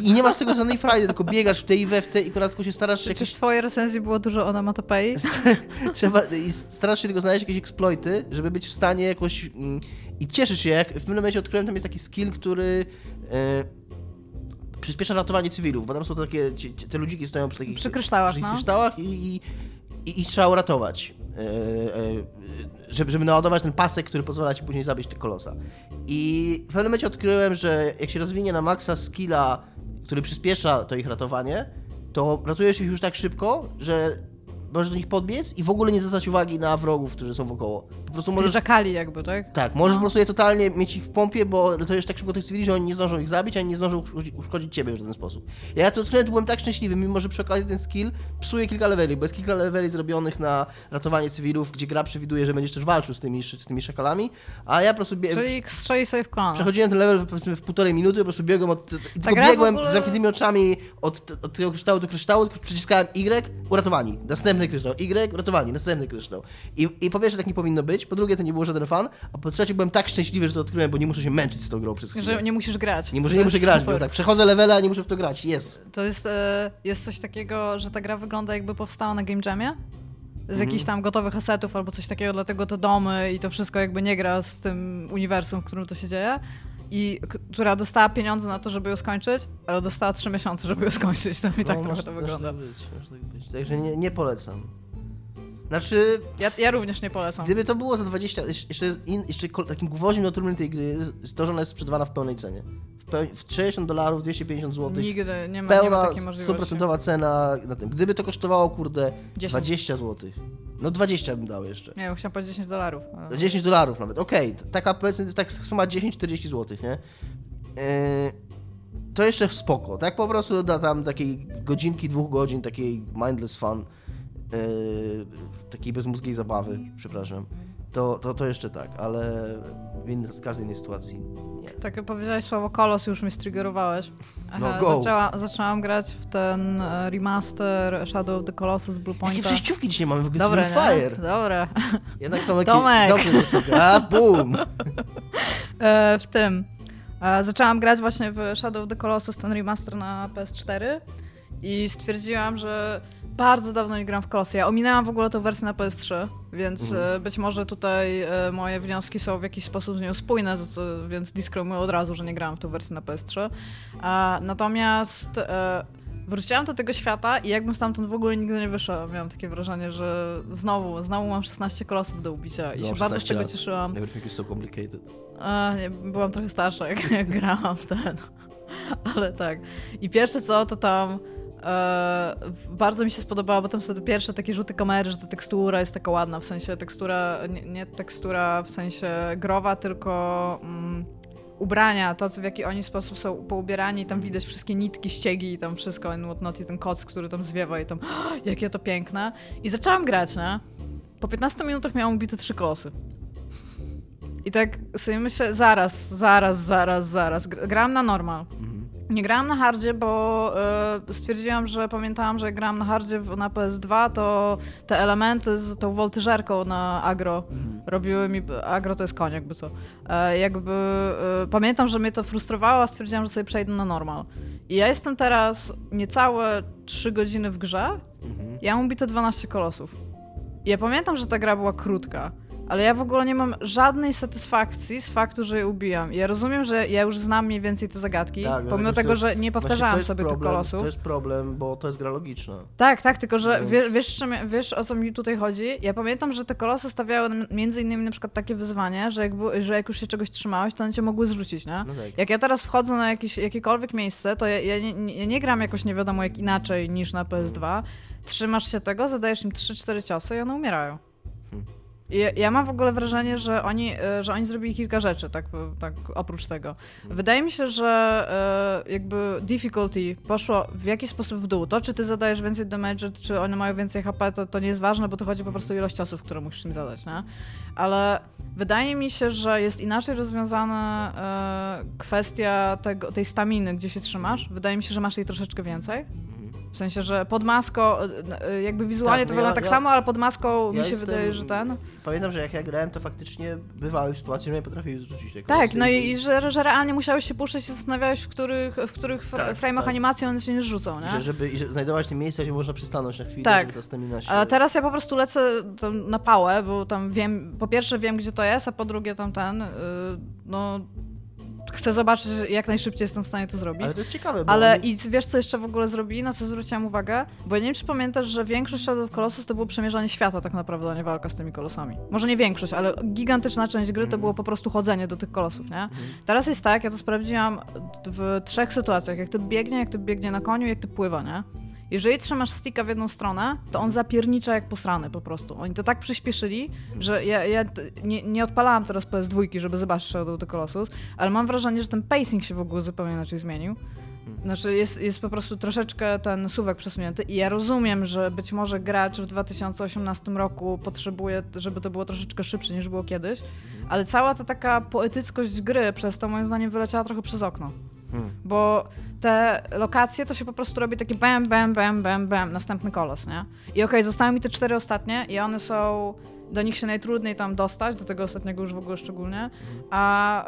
i nie masz tego żadnej frajdy, tylko biegasz w tej i we w tej i tylko się starasz Czy, jakieś w twojej recenzji było dużo onomatopei? Trzeba, i starasz się tylko znaleźć jakieś exploity, żeby być w stanie jakoś... Mm, I cieszysz się, jak w pewnym momencie odkryłem, tam jest taki skill, który e, przyspiesza ratowanie cywilów, bo tam są takie, te ludziki stoją przy takich Przy kryształach, przy no. kryształach i, i, i, i trzeba uratować. E, e, żeby, żeby naładować ten pasek, który pozwala ci później zabić tego kolosa. I w pewnym momencie odkryłem, że jak się rozwinie na maksa skilla, który przyspiesza to ich ratowanie, to ratujesz ich już tak szybko, że możesz do nich podbiec i w ogóle nie zwracać uwagi na wrogów, którzy są wokoło. Po prostu Możesz... Czekali jakby, tak? Tak, możesz po prostu je totalnie mieć ich w pompie, bo to jest tak szybko tych cywili, że oni nie zdążą ich zabić, ani nie zdążą uszkodzić, ciebie w żaden sposób. Ja to odkryłem, byłem tak szczęśliwy, mimo że przy okazji ten skill psuje kilka leveli, bo jest kilka leveli zrobionych na ratowanie cywilów, gdzie gra przewiduje, że będziesz też walczył z tymi, z tymi szakalami, a ja po prostu bie... Czyli strzeli sobie w kolano. Przechodziłem ten level powiedzmy w półtorej minuty, po prostu biegłem od. W biegłem ogóle- z zamkniętymi oczami od, od tego kryształu do kryształu, przyciskałem Y, uratowani. Następny kryształ, Y, uratowani, następny kryształ. I, I po pierwsze tak nie powinno być, po drugie to nie było żaden fan, a po trzecie byłem tak szczęśliwy, że to odkryłem, bo nie muszę się męczyć z tą grą przez chwilę. Że nie musisz grać. Nie, muszę, To nie muszę grać, super. bo tak, przechodzę levela, a nie muszę w to grać, jest. To jest, e, jest coś takiego, że ta gra wygląda jakby powstała na Game Jamie. Z Mhm. jakichś tam gotowych asetów albo coś takiego, dlatego te domy i to wszystko jakby nie gra z tym uniwersum, w którym to się dzieje. I która dostała pieniądze na to, żeby ją skończyć, ale dostała trzy miesiące, żeby ją skończyć. To mi tak No, trochę może- to wygląda. tak tak być. Także nie, nie polecam. Znaczy, Ja, ja również nie polecam. Gdyby to było za 20, jeszcze, in, jeszcze takim gwoździem do trumny tej gry jest to, że ona jest sprzedawana w pełnej cenie. W, peł, w 60 dolarów, 250 zł. Nigdy nie ma, nie ma Pełna, takiej możliwości. 100% cena na tym. Gdyby to kosztowało, kurde, 10. 20 zł. No 20 bym dał jeszcze. Nie wiem, chciałam powiedzieć 10 dolarów. ale- 10 dolarów nawet, okej. t- Taka powiedzmy, tak suma 10-40 zł, nie? Yy, to jeszcze spoko. Tak po prostu da tam takiej godzinki, dwóch godzin, takiej mindless fun, yy, takiej bezmózgiej zabawy, przepraszam. To, to, to jeszcze tak, ale w innej, z każdej innej sytuacji nie. Tak jak powiedziałeś słowo kolos, już mnie striggerowałeś. No, go. zaczęła, zaczęłam grać w ten e, remaster Shadow of the Colossus Blue Jakie Pointa. przejściówki dzisiaj mamy w ogóle nie? Fire. Dobre. Jednak Tomek, Tomek. dobrze gra. A, boom! E, w tym. Zaczęłam grać właśnie w Shadow of the Colossus, ten remaster na PS4 i stwierdziłam, że bardzo dawno nie gram w Colossie. Ja ominęłam w ogóle tę wersję na PS3, więc Mhm. e, być może tutaj e, moje wnioski są w jakiś sposób z nią spójne, więc disclaimuję od razu, że nie grałam w tę wersję na PS3. E, natomiast e, wróciłam do tego świata i jakbym stamtąd w ogóle nigdy nie wyszła. Miałam takie wrażenie, że znowu, znowu mam 16 kolosów do ubicia i No, się bardzo z 16 tego lat. cieszyłam. Everything is so complicated. A, nie, byłam trochę starsza, jak, jak grałam ten. Ale tak. I pierwsze co, to tam e, bardzo mi się spodobało, bo tam są te pierwsze takie rzuty kamery, że ta tekstura jest taka ładna, w sensie tekstura, nie, nie tekstura w sensie growa, tylko mm, ubrania, to w jaki oni sposób są poubierani, tam widać wszystkie nitki, ściegi i tam wszystko, and whatnot, i ten koc, który tam zwiewa i tam, jakie to piękne. I zaczęłam grać, nie? Po 15 minutach miałam ubite trzy kolosy. I tak sobie myślę, zaraz, zaraz, zaraz, zaraz. Grałam na normal. Nie grałam na hardzie, bo y, stwierdziłam, że pamiętałam, że jak grałam na hardzie w, na PS2, to te elementy z tą woltyżerką na agro mhm. robiły mi... Agro to jest koń, jakby co. E, jakby... Y, pamiętam, że mnie to frustrowało, a stwierdziłam, że sobie przejdę na normal. I ja jestem teraz niecałe 3 godziny w grze. Mhm. Ja mam bite 12 kolosów. I ja pamiętam, że ta gra była krótka ale ja w ogóle nie mam żadnej satysfakcji z faktu, że je ubijam. Ja rozumiem, że ja już znam mniej więcej te zagadki, tak, pomimo tego, że nie powtarzałam sobie problem, tych kolosów. To jest problem, bo to jest gra logiczna. Tak, tak, tylko że Więc... wiesz, wiesz, wiesz, o co mi tutaj chodzi? Ja pamiętam, że te kolosy stawiały między innymi na przykład takie wyzwanie, że jak, że jak już się czegoś trzymałeś, to one cię mogły zrzucić, nie? No tak. Jak ja teraz wchodzę na jakieś, jakiekolwiek miejsce, to ja, ja nie, nie, nie gram jakoś nie wiadomo jak inaczej niż na PS2. Trzymasz się tego, zadajesz im 3-4 ciosy i one umierają. Ja, ja, mam w ogóle wrażenie, że oni, e, że oni zrobili kilka rzeczy, tak, tak oprócz tego. Wydaje mi się, że e, jakby difficulty poszło w jakiś sposób w dół. To, czy ty zadajesz więcej damage, czy one mają więcej HP, to, to nie jest ważne, bo to chodzi po prostu o ilość ciosów, które musisz im zadać, nie? Ale wydaje mi się, że jest inaczej rozwiązana e, kwestia tego, tej staminy, gdzie się trzymasz. Wydaje mi się, że masz jej troszeczkę więcej. W sensie, że pod maską, e, jakby wizualnie tak, to no wygląda ja, tak ja, samo, ale pod maską ja mi się jestem, wydaje, że ten. Pamiętam, że jak ja grałem, to faktycznie bywały sytuacje, że nie potrafiły zrzucić tego. Tak, no i, i że, że realnie musiałeś się puszczać i zastanawiałeś, w których, w których tak, frame'ach tak. animacji one się nie rzucą, nie? Że, żeby że znajdować te miejsca, gdzie można przystanąć na chwilę, tak. żeby się... A teraz ja po prostu lecę na pałę, bo tam wiem, po pierwsze wiem, gdzie to jest, a po drugie tam ten, yy, no chcę zobaczyć, jak najszybciej jestem w stanie to zrobić. Ale to jest ciekawe. Ale i wiesz, co jeszcze w ogóle zrobili, na co zwróciłam uwagę? Bo ja nie wiem, czy pamiętasz, że większość Shadow of Colossus to było przemierzanie świata tak naprawdę, a nie walka z tymi kolosami. Może nie większość, ale gigantyczna część gry to było po prostu chodzenie do tych kolosów, nie? Mhm. Teraz jest tak, ja to sprawdziłam w trzech sytuacjach. Jak ty biegnie, jak ty biegnie na koniu, jak ty pływa, nie? Jeżeli trzymasz sticka w jedną stronę, to on zapiernicza jak posrany po prostu. Oni to tak przyspieszyli, że ja, ja nie, nie odpalałam teraz PS2, żeby zobaczyć Shadow of the Colossus, ale mam wrażenie, że ten pacing się w ogóle zupełnie inaczej zmienił. Znaczy jest, jest po prostu troszeczkę ten suwek przesunięty i ja rozumiem, że być może gracz w 2018 roku potrzebuje, żeby to było troszeczkę szybsze niż było kiedyś, ale cała ta taka poetyckość gry przez to moim zdaniem wyleciała trochę przez okno. Hmm. Bo te lokacje to się po prostu robi takie bam, bam, bam, bam, bam, następny kolos, nie? I okej, okay, zostały mi te cztery ostatnie i one są do nich się najtrudniej tam dostać, do tego ostatniego już w ogóle szczególnie, a,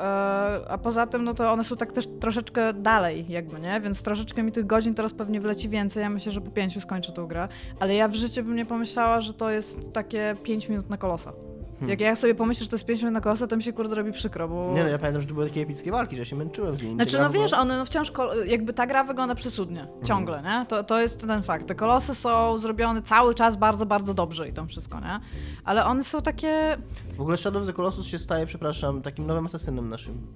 e, a poza tym, no to one są tak też troszeczkę dalej jakby, nie? Więc troszeczkę mi tych godzin teraz pewnie wleci więcej, ja myślę, że po pięciu skończę tą grę, ale ja w życiu bym nie pomyślała, że to jest takie pięć minut na kolosa. Hmm. Jak ja sobie pomyślę, że to jest 5 minut na kosa, to mi się kurde robi przykro, bo... Nie no, ja pamiętam, że to były takie epickie walki, że się męczyłem z nimi. Znaczy, no wiesz, one no wciąż, jakby ta gra wygląda przysudnie, mhm. ciągle, nie? To, to jest ten fakt. Te kolosy są zrobione cały czas bardzo, bardzo dobrze i tam wszystko, nie? Ale one są takie... W ogóle Shadow of the Colossus się staje, przepraszam, takim nowym asasynem naszym.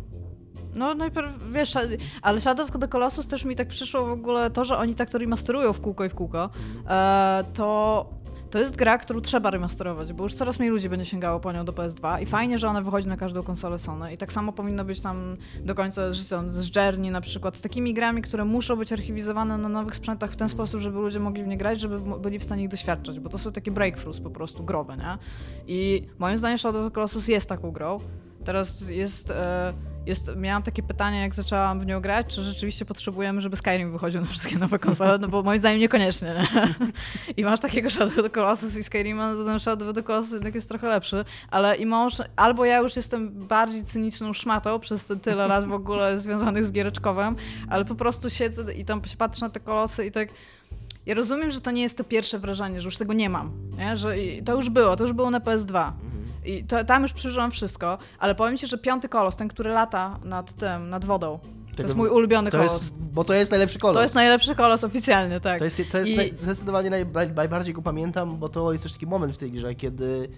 No najpierw, wiesz, ale Shadow of the Colossus też mi tak przyszło w ogóle to, że oni tak to remasterują w kółko i w kółko, mhm. e, to to jest gra, którą trzeba remasterować, bo już coraz mniej ludzi będzie sięgało po nią do PS2 i fajnie, że ona wychodzi na każdą konsolę Sony i tak samo powinno być tam do końca życia z Journey na przykład, z takimi grami, które muszą być archiwizowane na nowych sprzętach w ten sposób, żeby ludzie mogli w nie grać, żeby byli w stanie ich doświadczać, bo to są takie breakthroughs po prostu, growe, nie? I moim zdaniem Shadow of the Colossus jest taką grą. Teraz jest... E, jest, miałam takie pytanie, jak zaczęłam w nią grać, czy rzeczywiście potrzebujemy, żeby Skyrim wychodził na wszystkie nowe konsole, no bo moim zdaniem niekoniecznie. Nie? I masz takiego Shadow of the Colossus i Skyrima, no to ten Shadow of the Colossus jednak jest trochę lepszy, ale i mąż, albo ja już jestem bardziej cyniczną szmatą przez te tyle lat w ogóle związanych z giereczkowym, ale po prostu siedzę i tam się patrzę na te kolosy i tak ja rozumiem, że to nie jest to pierwsze wrażenie, że już tego nie mam, nie? że to już było, to już było na PS2. I to, tam już przeżyłam wszystko, ale powiem ci, że piąty kolos, ten, który lata nad tym, nad wodą, to jest mój ulubiony to kolos. Jest, bo to jest najlepszy kolos. To jest najlepszy kolos oficjalnie, tak. To jest, to jest I... naj, zdecydowanie naj, najbardziej go pamiętam, bo to jest też taki moment w tej grze, kiedy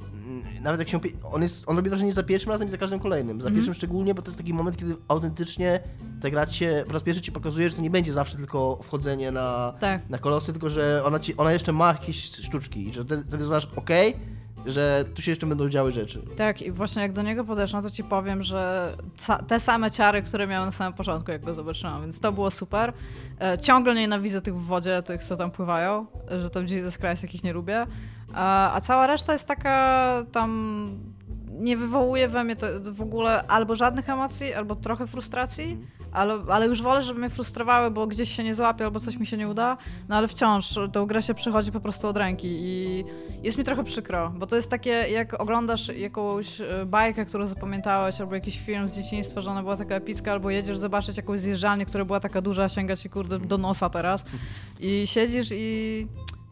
mm, nawet jak się. On, jest, on robi wrażenie za pierwszym razem i za każdym kolejnym. Za mm -hmm. pierwszym szczególnie, bo to jest taki moment, kiedy autentycznie ta gra się po raz pierwszy ci pokazuje, że to nie będzie zawsze tylko wchodzenie na, tak. na kolosy, tylko że ona, ci, ona jeszcze ma jakieś sztuczki i że wtedy znasz, okej, okay, że tu się jeszcze będą działy rzeczy. Tak, i właśnie jak do niego podeszłam, to ci powiem, że te same ciary, które miałem na samym początku, jak go zobaczyłam, więc to było super. E, ciągle nienawidzę tych w wodzie, tych, co tam pływają, że tam Jesus Christ jakich nie lubię. A, a cała reszta jest taka tam nie wywołuje we mnie w ogóle albo żadnych emocji, albo trochę frustracji, ale, ale już wolę, żeby mnie frustrowały, bo gdzieś się nie złapie albo coś mi się nie uda, no ale wciąż tą grę się przychodzi po prostu od ręki i jest mi trochę przykro, bo to jest takie, jak oglądasz jakąś e, bajkę, którą zapamiętałeś, albo jakiś film z dzieciństwa, że ona była taka epicka, albo jedziesz zobaczyć jakąś zjeżdżalnię, która była taka duża, sięga ci kurde do nosa teraz. I siedzisz i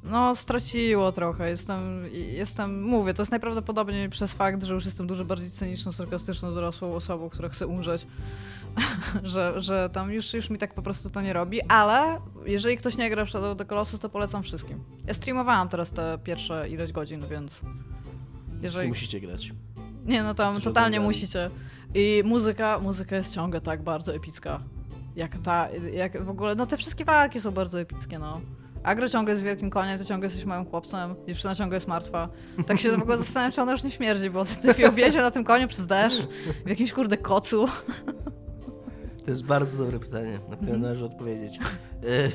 no, straciło trochę. Jestem, jestem, mówię, to jest najprawdopodobniej przez fakt, że już jestem dużo bardziej cyniczną, sarkastyczną, dorosłą osobą, która chce umrzeć, że, że tam już, już mi tak po prostu to nie robi, ale jeżeli ktoś nie gra w Shadow the Colossus, to polecam wszystkim. Ja streamowałam teraz te pierwsze ileś godzin, więc jeżeli... musicie grać. Nie, no tam totalnie musicie. I muzyka, muzyka jest ciągle tak bardzo epicka. Jak ta, jak w ogóle, no te wszystkie walki są bardzo epickie, no. Agro ciągle jest wielkim koniem, to ciągle jesteś małym chłopcem, dziewczyna ciągle jest martwa. Tak się w ogóle zastanawiam, czy ona już nie śmierdzi, bo ty objeździł na tym koniu przez deszcz, w jakimś kurde kocu. To jest bardzo dobre pytanie, na które należy odpowiedzieć. E,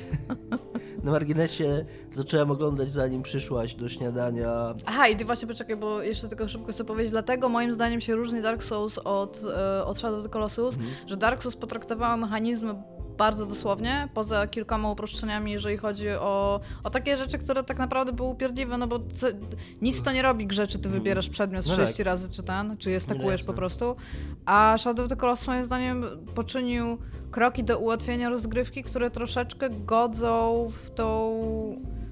na marginesie zacząłem oglądać zanim przyszłaś do śniadania. Aha, i ty właśnie poczekaj, bo jeszcze tylko szybko chcę powiedzieć, dlatego moim zdaniem się różni Dark Souls od, e, od Shadow of the Colossus, mhm. że Dark Souls potraktowało mechanizmy bardzo dosłownie, poza kilkoma uproszczeniami, jeżeli chodzi o, o takie rzeczy, które tak naprawdę były upierdliwe, no bo co, nic to nie robi grze, czy ty mhm. wybierasz przedmiot no 6 tak. razy, czy ten, czy je stakujesz po prostu. A Shadow of the Colossus moim zdaniem poczynił kroki do ułatwienia rozgrywki, które troszeczkę godzą w tą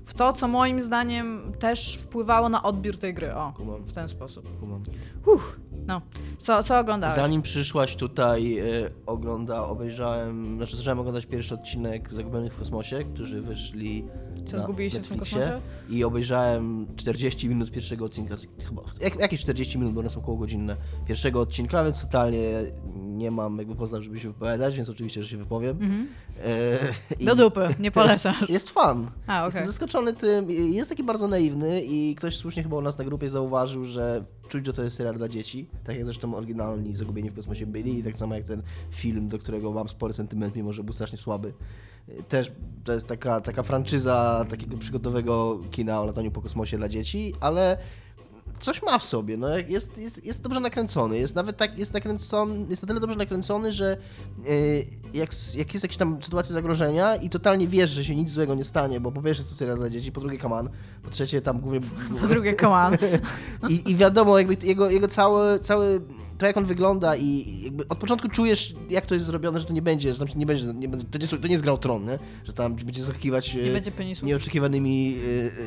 w to, co moim zdaniem też wpływało na odbiór tej gry. O, Kumam. w ten sposób. Kumam. Uff, no. Co, co oglądałeś? Zanim przyszłaś tutaj, y, ogląda, obejrzałem, znaczy zacząłem oglądać pierwszy odcinek Zagubionych w kosmosie, którzy wyszli Co, na zgubili się w kosmosie? I obejrzałem 40 minut pierwszego odcinka, chyba, jak, jakieś 40 minut, bo one są około godzinne, pierwszego odcinka, więc totalnie nie mam jakby poznać, żeby się wypowiadać, więc oczywiście, że się wypowiem. Mhm. E, Do dupy, nie polecasz. Jest fan. A, okay. Jestem zaskoczony tym, jest taki bardzo naiwny i ktoś słusznie chyba u nas na grupie zauważył, że czuć, że to jest serial dla dzieci, tak jak zresztą oryginalni Zagubieni w kosmosie byli i tak samo jak ten film, do którego mam spory sentyment, mimo że był strasznie słaby. Też to jest taka, taka franczyza takiego przygotowego kina o lataniu po kosmosie dla dzieci, ale coś ma w sobie, no jest, jest, jest dobrze nakręcony, jest nawet tak, jest nakręcony, jest na tyle dobrze nakręcony, że yy, jak, jak jest jakaś tam sytuacja zagrożenia i totalnie wiesz, że się nic złego nie stanie, bo po pierwsze to serial dla dzieci, po drugie kaman, po trzecie tam głównie... Po drugie kaman. I, I wiadomo, jakby jego, jego cały, cały to jak on wygląda i jakby od początku czujesz, jak to jest zrobione, że to nie będzie, że tam nie będzie, nie, to, nie, to nie jest tron, nie? że tam będzie zaskakiwać nie będzie nieoczekiwanymi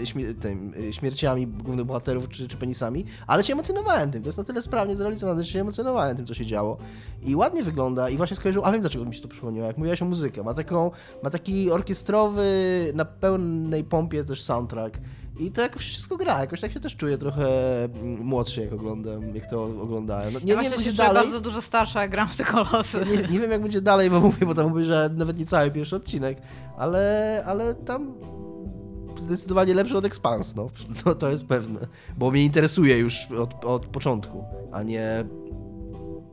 e, śmier tym, e, śmierciami głównych bohaterów czy, czy penisami, ale się emocjonowałem tym, to jest na tyle sprawnie zrealizowane, że się emocjonowałem tym, co się działo. I ładnie wygląda i właśnie skojarzył, a wiem dlaczego mi się to przypomniało, jak mówiłaś o muzykę, ma taką, ma taki orkiestrowy, na pełnej pompie też soundtrack, i to jakoś wszystko gra, jakoś tak się też czuję trochę mm, młodszy, jak oglądam, jak to oglądałem. No, nie, ja nie wiem, się dalej. bardzo dużo starsza, jak gram w te kolosy. Nie, nie, wiem, jak będzie dalej, bo mówię, bo tam obejrzałem nawet nie cały pierwszy odcinek, ale, ale tam zdecydowanie lepszy od Expans, no. To, to jest pewne, bo mnie interesuje już od, od początku, a nie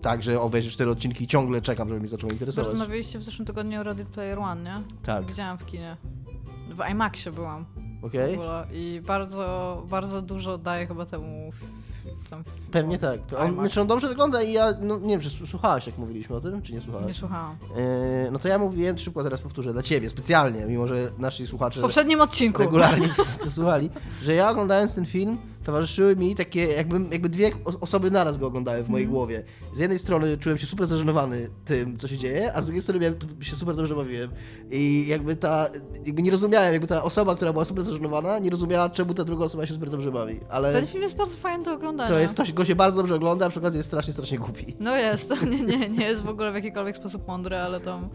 tak, że obejrzę cztery odcinki i ciągle czekam, żeby mi zaczęło interesować. Rozmawialiście w zeszłym tygodniu o Ready Player One, nie? Tak. Widziałam w kinie. W IMAXie byłam. Okay. I bardzo, bardzo dużo daje chyba temu tam Pewnie tak. On, znaczy on dobrze wygląda i ja, no nie wiem, czy słuchałaś jak mówiliśmy o tym, czy nie słuchałaś? Nie słuchałam. Yy, no to ja mówiłem, szybko teraz powtórzę, dla ciebie specjalnie, mimo że nasi słuchacze... W poprzednim odcinku. Regularnie to, to słuchali, że ja oglądając ten film, towarzyszyły mi takie, jakby, jakby dwie osoby naraz go oglądały w mojej mm. głowie. Z jednej strony czułem się super zażenowany tym, co się dzieje, a z drugiej strony miałem, się super dobrze bawiłem. I jakby ta, jakby nie rozumiałem, jakby ta osoba, która była super zażenowana, nie rozumiała, czemu ta druga osoba się super dobrze bawi. Ale Ten film jest bardzo fajny do oglądania. To jest, to go się bardzo dobrze ogląda, a przy okazji jest strasznie, strasznie głupi. No jest, to nie, nie, nie jest w ogóle w jakikolwiek sposób mądry, ale tam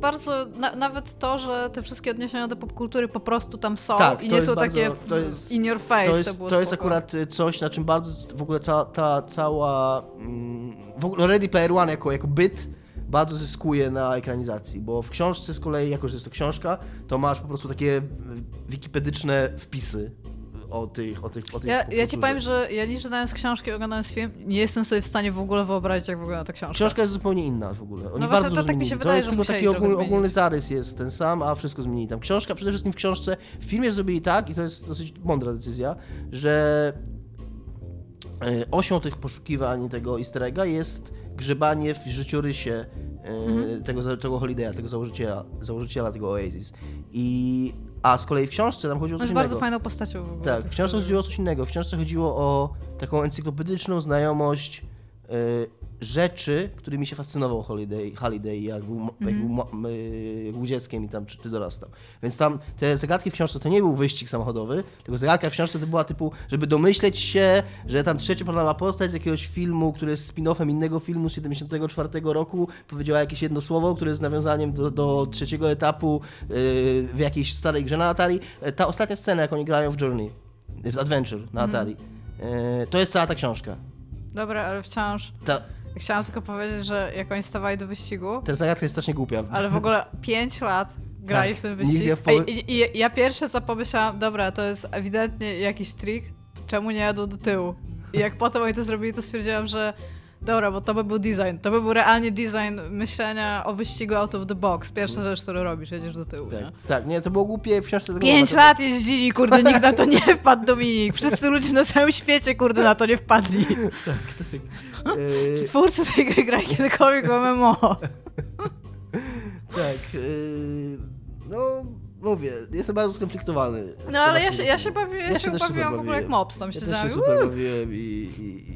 bardzo, na, nawet to, że te wszystkie odniesienia do popkultury po prostu tam są tak, i nie są bardzo, takie w, jest, in your face. To jest, to, to jest akurat coś, na czym bardzo w ogóle ca, ta cała. Mm, w ogóle Ready Player One jako, jako byt bardzo zyskuje na ekranizacji, bo w książce z kolei, jako że jest to książka, to masz po prostu takie wikipedyczne wpisy o, tych, o tych, o tych Ja, ja ci powiem, że ja nie czytając książki, oglądając film, nie jestem sobie w stanie w ogóle wyobrazić, jak wygląda ta książka. Książka jest zupełnie inna w ogóle. Oni No właśnie, bardzo to tak mi się wydaje, jest że tylko taki ogólny, ogólny zarys jest ten sam, a wszystko zmienili. Tam książka, przede wszystkim w książce, w filmie zrobili tak, i to jest dosyć mądra decyzja, że e, osią tych poszukiwań tego easter egga jest grzebanie w życiorysie e, Mhm. tego, tego Holiday'a, tego założyciela, założyciela tego Oasis. I, a z kolei w książce tam chodziło o coś jest bardzo innego. fajną postacią w ogóle. Tak, w książce chodziło o coś innego. W książce chodziło o taką encyklopedyczną znajomość e, rzeczy, którymi się fascynował Holiday, Holiday jak, był, mo- jak, był, jak był dzieckiem i tam czy, czy dorastał. Więc tam te zagadki w książce to nie był wyścig samochodowy, tylko zagadka w książce to była typu, żeby domyśleć się, że tam trzecioplanowa postać z jakiegoś filmu, który jest spin-offem innego filmu z 74 roku, powiedziała jakieś jedno słowo, które jest nawiązaniem do, do trzeciego etapu y, w jakiejś starej grze na Atari. E, Ta ostatnia scena, jak oni grają w Journey, w Adventure na Atari, e, to jest cała ta książka. Dobra, ale wciąż. Ta, Chciałam tylko powiedzieć, że jak oni stawali do wyścigu, ta zagadka jest strasznie głupia. ale w ogóle 5 lat grali Tak, w ten wyścig. w I, i, I ja pierwsze co pomyślałam, dobra, to jest ewidentnie jakiś trik, czemu nie jadą do tyłu? I jak potem oni to zrobili, to stwierdziłam, że dobra, bo to by był design. To by był realnie design myślenia o wyścigu out of the box. Pierwsza rzecz, którą robisz, jedziesz do tyłu. Nie? Tak, tak, nie, to było głupie w książce. tego Pięć lat jeździli, kurde, nikt na to nie wpadł, Dominik. Wszyscy ludzie na całym świecie, kurde, na to nie wpadli. E, Czy twórcy tej gry grali kiedykolwiek w MMO? tak, e, no mówię, jestem bardzo skonfliktowany. No ale ja się, ja się, bawi, ja Ja się się bawiłam w ogóle jak mops, tam Ja też się super bawiłem i, i.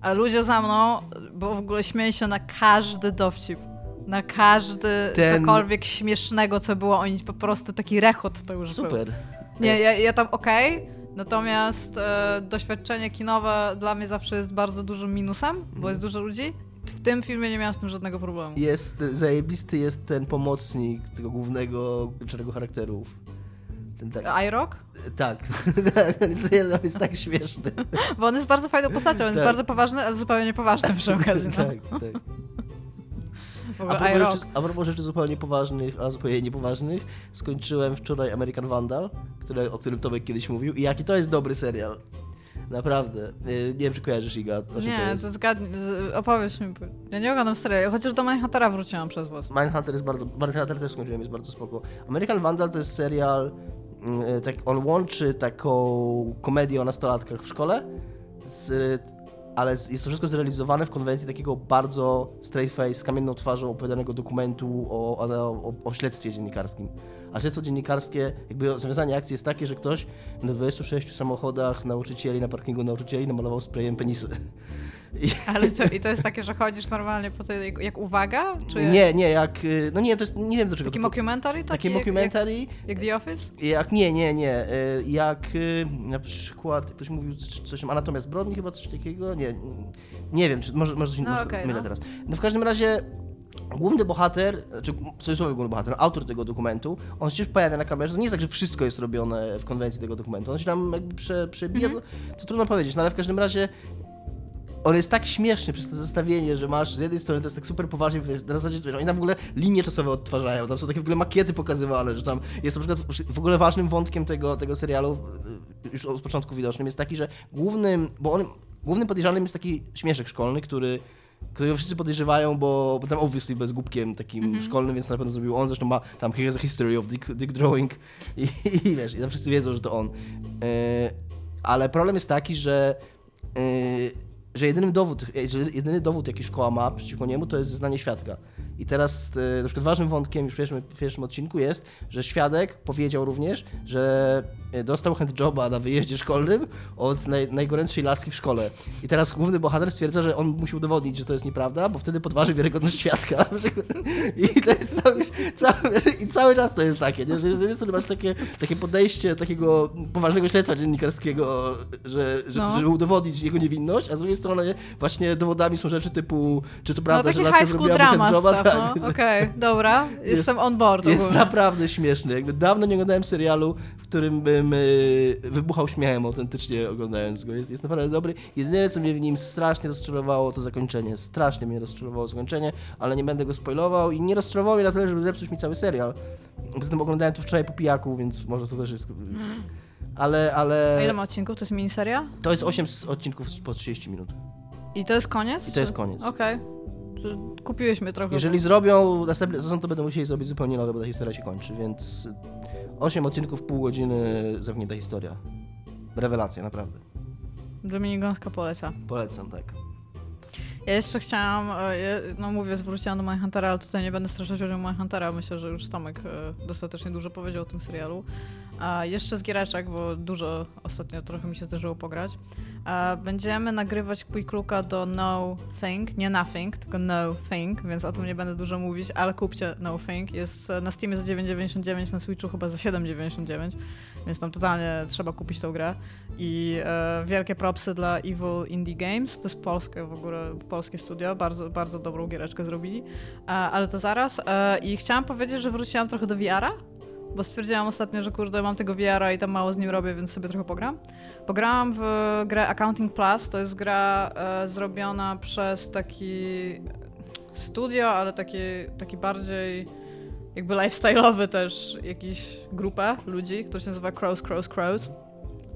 A ludzie za mną, bo w ogóle śmieję się na każdy dowcip. Na każdy Ten- cokolwiek śmiesznego, co było, oni po prostu taki rechot to już był. Super. Nie, ja, ja tam okej, natomiast e, doświadczenie kinowe dla mnie zawsze jest bardzo dużym minusem, bo jest dużo ludzi. W tym filmie nie miałam z tym żadnego problemu. Jest, zajebisty jest ten pomocnik tego głównego, czarnego charakteru. Tak, iRock? tak, on jest, on jest tak śmieszny. Bo on jest bardzo fajną postacią, on jest Tak. bardzo poważny, ale zupełnie niepoważny przy okazji. No. tak, tak. A propos, rzeczy, a propos rzeczy zupełnie poważnych, a zupełnie niepoważnych, skończyłem wczoraj American Vandal, które, o którym Tomek kiedyś mówił i jaki to jest dobry serial. Naprawdę. Y, Nie wiem, czy kojarzysz Iga. Nie, to zgadnij, opowiedz mi. Ja nie oglądam seriali, chociaż do Manhuntera wróciłam przez was. Mindhunter jest bardzo, Mindhunter też skończyłem, jest bardzo spoko. American Vandal to jest serial, tak, on łączy taką komedię o nastolatkach w szkole, z, ale jest to wszystko zrealizowane w konwencji takiego bardzo straight face, z kamienną twarzą opowiadanego dokumentu o, o, o, o śledztwie dziennikarskim. A śledztwo dziennikarskie, jakby zawiązanie akcji jest takie, że ktoś na 26 samochodach nauczycieli, na parkingu nauczycieli namalował sprayem penisy. Ale co, i to jest takie, że chodzisz normalnie po tej, jak uwaga? Czy jak, nie, nie, jak, y, no nie, to jest, nie wiem do czego Taki mockumentary? Taki Takie jak- mockumentary, Jak, jak The Office? Jak nie, nie, nie. y, Jak y, na przykład ktoś mówił coś Anatomia zbrodni chyba coś takiego? Nie. Nie wiem, czy może, może coś No może okej, mylę no. teraz. No w każdym razie główny bohater, czy w cudzysłowie główny bohater, no, autor tego dokumentu, on się pojawia na kamerze. To nie jest tak, że wszystko jest robione w konwencji tego dokumentu. On się tam jakby prze, przebija, Mhm. to, to trudno powiedzieć, no ale w każdym razie on jest tak śmieszny przez to zestawienie, że masz z jednej strony to jest tak super poważnie, na zasadzie, że oni tam w ogóle linie czasowe odtwarzają, tam są takie w ogóle makiety pokazywane, że tam jest na przykład w ogóle ważnym wątkiem tego, tego serialu, y, już od początku widocznym, jest taki, że głównym, bo on, głównym podejrzanym jest taki śmieszek szkolny, który którego wszyscy podejrzewają, bo, bo tam obviously bez głupkiem takim szkolnym, więc na pewno zrobił on, zresztą ma tam here's a history of dick, dick drawing i, i wiesz, i tam wszyscy wiedzą, że to on. Yy, ale problem jest taki, że yy, że jedynym dowód, że jedyny dowód, jaki szkoła ma przeciwko niemu, to jest zeznanie świadka. I teraz e, na przykład ważnym wątkiem już w pierwszym, w pierwszym odcinku jest, że świadek powiedział również, że e, dostał handjoba na wyjeździe szkolnym od naj, najgorętszej laski w szkole. I teraz główny bohater stwierdza, że on musi udowodnić, że to jest nieprawda, bo wtedy podważy wiarygodność świadka. I to jest cały, cały, i cały czas to jest takie, nie? że z jednej strony masz takie, takie podejście takiego poważnego śledztwa dziennikarskiego, że, że, No. żeby udowodnić jego niewinność, a z drugiej strony właśnie dowodami są rzeczy typu, czy to No prawda, taki że laska zrobiła drama stuff, Tak. no. Okej, dobra, jestem on board Jest ogólnie. naprawdę śmieszny. Jakby dawno nie oglądałem serialu, w którym bym y, wybuchał śmiechem autentycznie oglądając go. Jest, jest naprawdę dobry. Jedyne, co mnie w nim strasznie rozczarowało, to zakończenie. Strasznie mnie rozczarowało zakończenie, ale nie będę go spoilował i nie rozczarowało mnie na tyle, żeby zepsuć mi cały serial. Poza tym oglądałem to wczoraj po pijaku, więc może to też jest... ale... ale... A ile ma odcinków? To jest miniseria? To jest 8 odcinków po 30 minut. I to jest koniec? I to jest koniec. Okej. Okay. Kupiłeś mnie trochę. Jeżeli zrobią następny sezon, to będą musieli zrobić zupełnie nowe, bo ta historia się kończy, więc 8 odcinków, pół godziny, zamknięta historia. Rewelacja, naprawdę. Dominik Gąska poleca. Polecam, tak. Ja jeszcze chciałam, e, no mówię, zwróciłam do Mindhuntera, ale tutaj nie będę straszać o Mindhuntera. Myślę, że już Tomek e, dostatecznie dużo powiedział o tym serialu. A jeszcze z giereczek, bo dużo ostatnio trochę mi się zdarzyło pograć. A będziemy nagrywać Quick Looka do No Thing, nie Nothing, tylko No Thing, więc o tym nie będę dużo mówić, ale kupcie No Thing. Jest na Steamie za 9,99, na Switchu chyba za 7,99, więc tam totalnie trzeba kupić tą grę. I e, wielkie propsy dla Evil Indie Games, to jest polskie w ogóle, polskie studio, bardzo, bardzo dobrą giereczkę zrobili, e, ale to zaraz. E, I chciałam powiedzieć, że wróciłam trochę do VR-a, bo stwierdziłam ostatnio, że kurde, mam tego VR-a i tam mało z nim robię, więc sobie trochę pogram. Pograłam w grę Accounting Plus, to jest gra e, zrobiona przez taki studio, ale taki, taki bardziej jakby lifestyle'owy też jakiś grupę ludzi, który się nazywa Crows, Crows, Crows.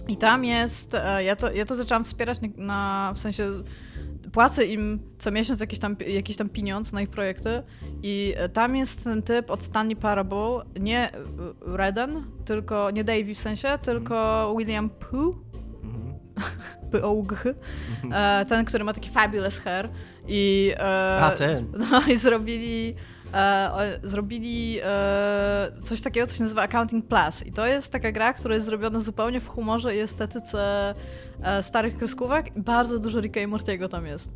I tam jest, e, ja to, ja to zaczęłam wspierać na, w sensie płacę im co miesiąc jakiś tam, jakiś tam pieniądz na ich projekty i tam jest ten typ od Stanley Parable, nie Redden, tylko, nie Davey w sensie, tylko William Pooh, P-O-G, e, ten, który ma taki fabulous hair i, e, A, ten. No, i zrobili e, zrobili e, coś takiego, co się nazywa Accounting Plus. I to jest taka gra, która jest zrobiona zupełnie w humorze i estetyce e, starych kreskówek. Bardzo dużo Ricka i Mortiego tam jest.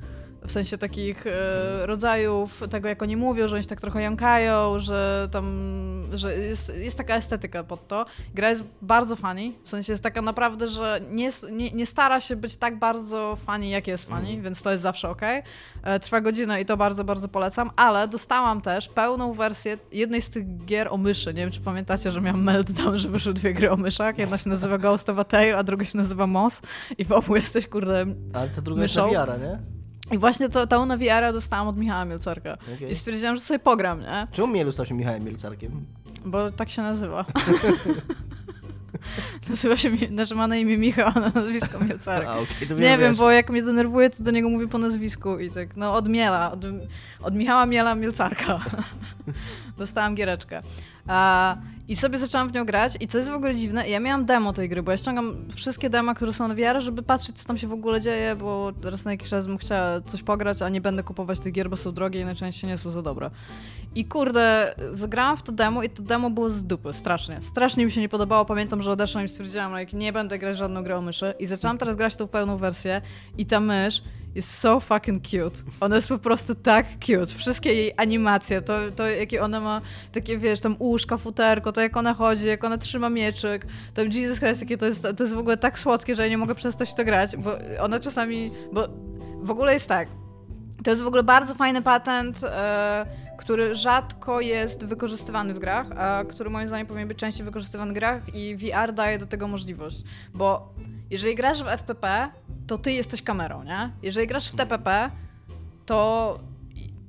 W sensie takich e, rodzajów tego, jak oni mówią, że oni się tak trochę jąkają, że tam, że jest, jest taka estetyka pod to. Gra jest bardzo funny, w sensie jest taka naprawdę, że nie, nie, nie stara się być tak bardzo funny, jak jest funny, mm. więc to jest zawsze ok. E, trwa godzinę i to bardzo, bardzo polecam, ale dostałam też pełną wersję jednej z tych gier o myszy. Nie wiem, czy pamiętacie, że miałam meltdown, że wyszły dwie gry o myszach. Jedna się nazywa Ghost of a Tale, a druga się nazywa Moss i w obu jesteś, kurde, Ale ta druga myszą. jest na nie? I właśnie to, tą na VR dostałam od Michała Mielcarka. Okay. I stwierdziłam, że sobie pogram, nie? Czemu Mielu stał się Michałem Mielcarkiem? Bo tak się nazywa. Nazywa się, znaczy ma na imię Michał, a na nazwisko Mielcarek. A, okay, nie wiem, bo jak mnie denerwuje, to do niego mówię po nazwisku i tak, no od Miela, od, od Michała Miela Mielcarka. Dostałam giereczkę. A, i sobie zaczęłam w nią grać i co jest w ogóle dziwne, ja miałam demo tej gry, bo ja ściągam wszystkie dema, które są na VR, żeby patrzeć, co tam się w ogóle dzieje, bo raz na jakiś czas bym chciała coś pograć, a nie będę kupować tych gier, bo są drogie i najczęściej nie są za dobre. I kurde, zagrałam w to demo i to demo było z dupy, strasznie. Strasznie mi się nie podobało, pamiętam, że odeszłam i stwierdziłam, like, nie będę grać żadną grę o myszy i zaczęłam teraz grać tą pełną wersję i ta mysz jest so fucking cute. Ona jest po prostu tak cute. Wszystkie jej animacje, to, to jakie ona ma, takie wiesz, tam łóżka, futerko, to jak ona chodzi, jak ona trzyma mieczyk, to Jesus Christ, jakie to jest, to jest w ogóle tak słodkie, że ja nie mogę przestać to grać, bo ona czasami, bo w ogóle jest tak, to jest w ogóle bardzo fajny patent, e, który rzadko jest wykorzystywany w grach, a który moim zdaniem powinien być częściej wykorzystywany w grach i VR daje do tego możliwość, bo jeżeli grasz w FPP, to ty jesteś kamerą, nie? Jeżeli grasz w TPP, to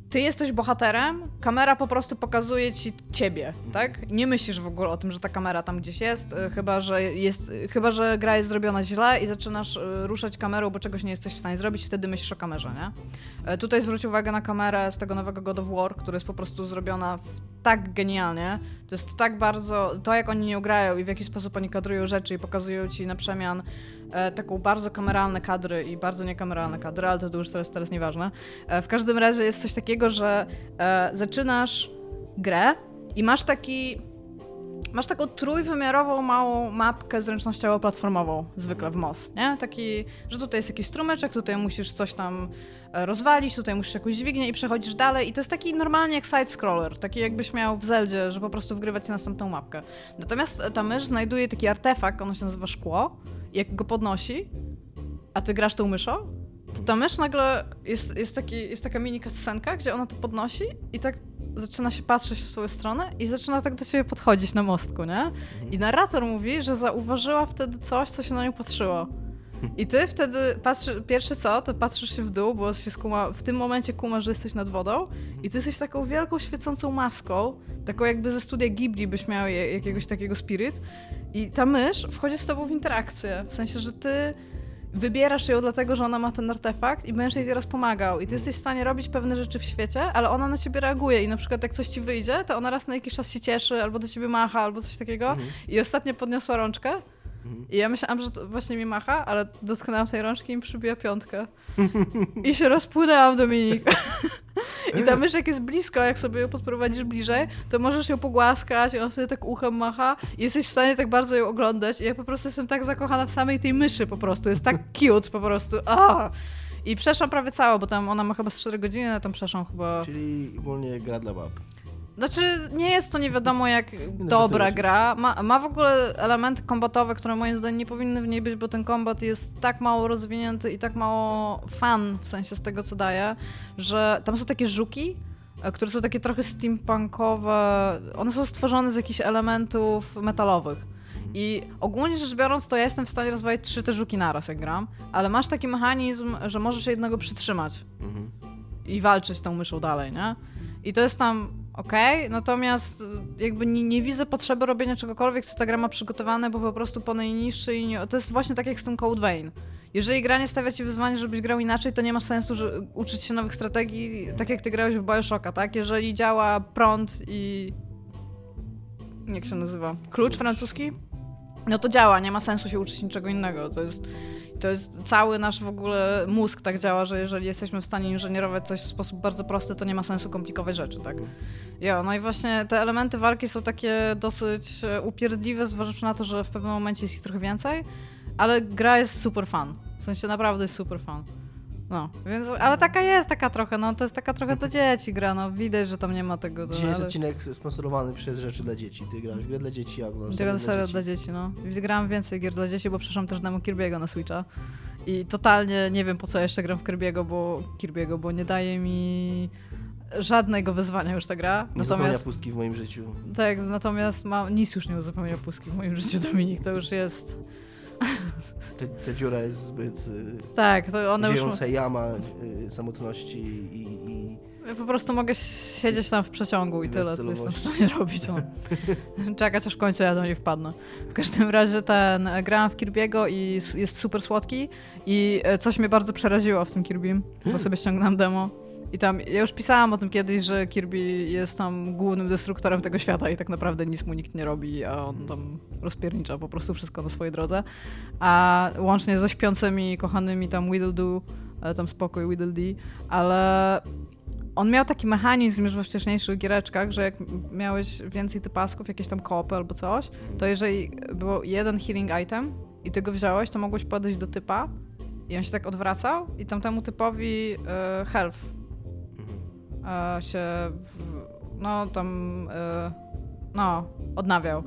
ty jesteś bohaterem, kamera po prostu pokazuje ci ciebie, tak? Nie myślisz w ogóle o tym, że ta kamera tam gdzieś jest, e, chyba że, jest, chyba, że gra jest zrobiona źle i zaczynasz e, ruszać kamerą, bo czegoś nie jesteś w stanie zrobić, wtedy myślisz o kamerze, nie? E, tutaj zwróć uwagę na kamerę z tego nowego God of War, która jest po prostu zrobiona tak genialnie. To jest tak bardzo, to jak oni nie grają i w jaki sposób oni kadrują rzeczy i pokazują ci na przemian e, taką bardzo kameralne kadry i bardzo niekameralne kadry, ale to już teraz, teraz nieważne. E, w każdym razie jest coś takiego, że e, zaczynasz grę i masz taki masz taką trójwymiarową małą mapkę zręcznościowo-platformową, zwykle w MOS, nie? Taki, że tutaj jest jakiś strumyczek, tutaj musisz coś tam rozwalić, tutaj musisz jakąś dźwignię i przechodzisz dalej i to jest taki normalnie jak side-scroller, taki jakbyś miał w Zeldzie, że po prostu wgrywać ci następną mapkę. Natomiast ta mysz znajduje taki artefakt, ono się nazywa szkło i jak go podnosi, a ty grasz tą myszą, to ta mysz nagle jest, jest, taki, jest taka mini scenka, gdzie ona to podnosi i tak zaczyna się patrzeć w swoją stronę i zaczyna tak do ciebie podchodzić na mostku, nie? I narrator mówi, że zauważyła wtedy coś, co się na nią patrzyło. I ty wtedy patrzy, pierwsze co, to patrzysz się w dół, bo się skuma, w tym momencie kumasz, że jesteś nad wodą i ty jesteś taką wielką, świecącą maską, taką jakby ze studia Ghibli byś miał jakiegoś takiego spirit i ta mysz wchodzi z tobą w interakcję, w sensie, że ty wybierasz ją dlatego, że ona ma ten artefakt i będziesz jej teraz pomagał. I ty jesteś w stanie robić pewne rzeczy w świecie, ale ona na ciebie reaguje i na przykład jak coś ci wyjdzie, to ona raz na jakiś czas się cieszy, albo do ciebie macha, albo coś takiego. Mhm. I ostatnio podniosła rączkę I ja myślałam, że właśnie mi macha, ale dotknęłam tej rączki i mi przybija piątkę. I się rozpłynęłam, Dominik. I ta mysz jak jest blisko, jak sobie ją podprowadzisz bliżej, to możesz ją pogłaskać, ona wtedy tak uchem macha i jesteś w stanie tak bardzo ją oglądać. I ja po prostu jestem tak zakochana w samej tej myszy po prostu. Jest tak cute po prostu. Ah! I przeszłam prawie całą, bo tam ona ma chyba z 4 godziny, a tam przeszłam chyba... Czyli ogólnie gra dla bab. Znaczy, nie jest to nie wiadomo jak dobra gra. Ma, ma w ogóle elementy kombatowe, które moim zdaniem nie powinny w niej być, bo ten kombat jest tak mało rozwinięty i tak mało fan w sensie z tego, co daje, że tam są takie żuki, e, które są takie trochę steampunkowe. One są stworzone z jakichś elementów metalowych. I ogólnie rzecz biorąc, to ja jestem w stanie rozwijać trzy te żuki naraz, jak gram, ale masz taki mechanizm, że możesz jednego przytrzymać mhm. i walczyć tą myszą dalej, nie? I to jest tam okej, okay? natomiast y, jakby nie, nie, widzę potrzeby robienia czegokolwiek, co ta gra ma przygotowane, bo po prostu po najniższy i nie... To jest właśnie tak jak z tym Code Vein. Jeżeli gra nie stawia ci wyzwanie, żebyś grał inaczej, to nie ma sensu że uczyć się nowych strategii, tak jak ty grałeś w Bioshocka, tak? Jeżeli działa prąd i... Jak się nazywa? Klucz francuski? No to działa, nie ma sensu się uczyć niczego innego. To jest to jest cały nasz w ogóle mózg tak działa, że jeżeli jesteśmy w stanie inżynierować coś w sposób bardzo prosty, to nie ma sensu komplikować rzeczy, tak? Ja, no i właśnie te elementy walki są takie dosyć e, upierdliwe, zważywszy na to, że w pewnym momencie jest ich trochę więcej, ale gra jest super fan. W sensie naprawdę jest super fan. No, więc, ale taka jest, taka trochę, no to jest taka trochę dla dzieci gra, no widać, że tam nie ma tego. Dzisiaj ale... jest odcinek sponsorowany przez rzeczy dla dzieci. Ty grasz grę dla dzieci, ja oglądam serię dla, dla dzieci. no. Grałam więcej gier dla dzieci, bo przeszłam też demo Kirby'ego na Switcha. I totalnie nie wiem, po co jeszcze gram w Kirby'ego, bo Kirby'ego, bo nie daje mi żadnego wyzwania już ta gra. Nie natomiast pustki w moim życiu. Tak, natomiast mam, nic już nie uzupełnia pustki w moim życiu, Dominik, to już jest te, ta dziura jest zbyt y, tak, to one już... jama y, samotności i, i... Ja po prostu mogę siedzieć tam w przeciągu i tyle, co jestem w stanie robić. No. Czekać aż w końcu ja do niej wpadnę. W każdym razie ten, grałam w Kirby'ego i jest super słodki i e, coś mnie bardzo przeraziło w tym Kirbym, bo sobie ściągnąłem demo. I tam, ja już pisałam o tym kiedyś, że Kirby jest tam głównym destruktorem tego świata i tak naprawdę nic mu nikt nie robi, a on tam rozpiernicza po prostu wszystko na swojej drodze. A łącznie ze śpiącymi, kochanymi tam Whittle tam spokój Whittle ale on miał taki mechanizm już we wcześniejszych giereczkach, że jak miałeś więcej typasków, jakieś tam kopy albo coś, to jeżeli był jeden healing item i ty go wziąłeś, to mogłeś podejść do typa i on się tak odwracał i tamtemu typowi y, health się, w, no tam, e, no, odnawiał.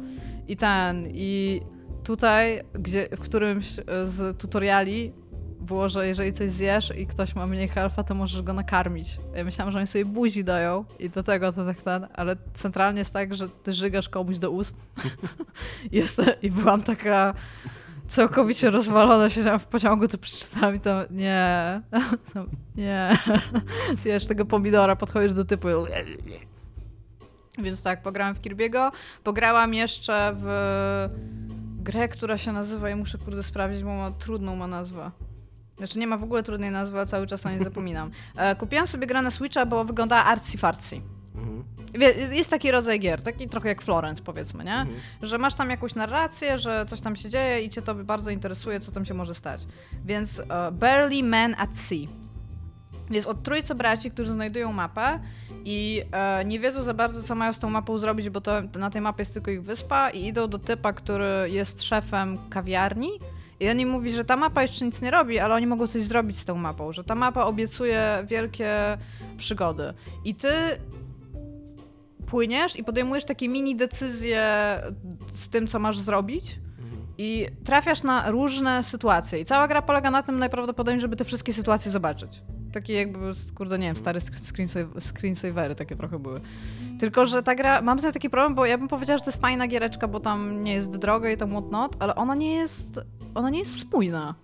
I ten, i tutaj, gdzie, w którymś z tutoriali było, że jeżeli coś zjesz i ktoś ma mniej healtha, to możesz go nakarmić. Ja myślałam, że oni sobie buzi dają i do tego to tak ten, ale centralnie jest tak, że ty żygasz komuś do ust. jest, I byłam taka całkowicie rozwalona, siedziałam w pociągu, to przeczytałam i to nie, nie. Zjesz tego pomidora, podchodzisz do typu więc tak, pograłam w Kirby'ego. Pograłam jeszcze w grę, która się nazywa, ja muszę kurde sprawdzić, bo ma trudną ma nazwę. Znaczy nie ma w ogóle trudnej nazwy, a cały czas o niej zapominam. E, kupiłam sobie grę na Switcha, bo wyglądała artsy-fartsy. Mhm. Jest taki rodzaj gier, taki trochę jak Florence powiedzmy, nie? Mhm. Że masz tam jakąś narrację, że coś tam się dzieje i cię to bardzo interesuje, co tam się może stać. Więc uh, Barely Man at Sea. Jest od trójcy braci, którzy znajdują mapę i e, nie wiedzą za bardzo, co mają z tą mapą zrobić, bo to, na tej mapie jest tylko ich wyspa i idą do typa, który jest szefem kawiarni i on im mówi, że ta mapa jeszcze nic nie robi, ale oni mogą coś zrobić z tą mapą, że ta mapa obiecuje wielkie przygody. I ty płyniesz i podejmujesz takie mini decyzje z tym, co masz zrobić. I trafiasz na różne sytuacje. I cała gra polega na tym najprawdopodobniej, żeby te wszystkie sytuacje zobaczyć. Takie jakby, kurde, nie wiem, stare screensavery takie trochę były. Tylko, że ta gra, mam tutaj taki problem, bo ja bym powiedziała, że to jest fajna giereczka, bo tam nie jest droga i tam whatnot, ale ona nie jest, ona nie jest spójna.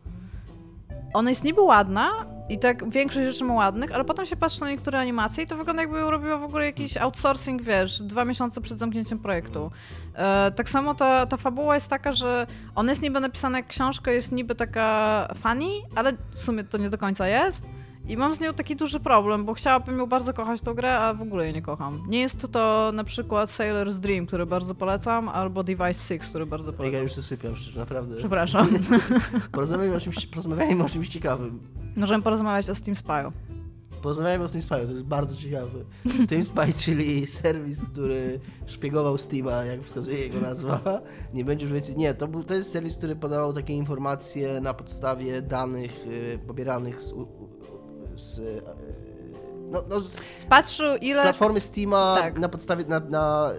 Ona jest niby ładna i tak większość rzeczy ma ładnych, ale potem się patrzy na niektóre animacje i to wygląda jakby robiła w ogóle jakiś outsourcing, wiesz, dwa miesiące przed zamknięciem projektu. E, tak samo ta, ta fabuła jest taka, że ona jest niby napisana jak książka, jest niby taka funny, ale w sumie to nie do końca jest. I mam z nią taki duży problem, bo chciałabym ją bardzo kochać tą grę, a w ogóle jej nie kocham. Nie jest to, na przykład Sailor's Dream, który bardzo polecam, albo Device 6, który bardzo polecam. Ja już sypiam, szczerze, naprawdę. Przepraszam. porozmawiajmy, o czymś, porozmawiajmy o czymś ciekawym. Możemy porozmawiać o Steam Spy'u. Porozmawiajmy o Steam Spy, to jest bardzo ciekawe. Steam Spy, czyli serwis, który szpiegował Steama, jak wskazuje jego nazwa. Nie będzie już więcej. Nie, to, był, to jest serwis, który podawał takie informacje na podstawie danych y, pobieranych z, z y, no, no, z, Patrzył ile... z platformy Steama tak. na podstawie na, na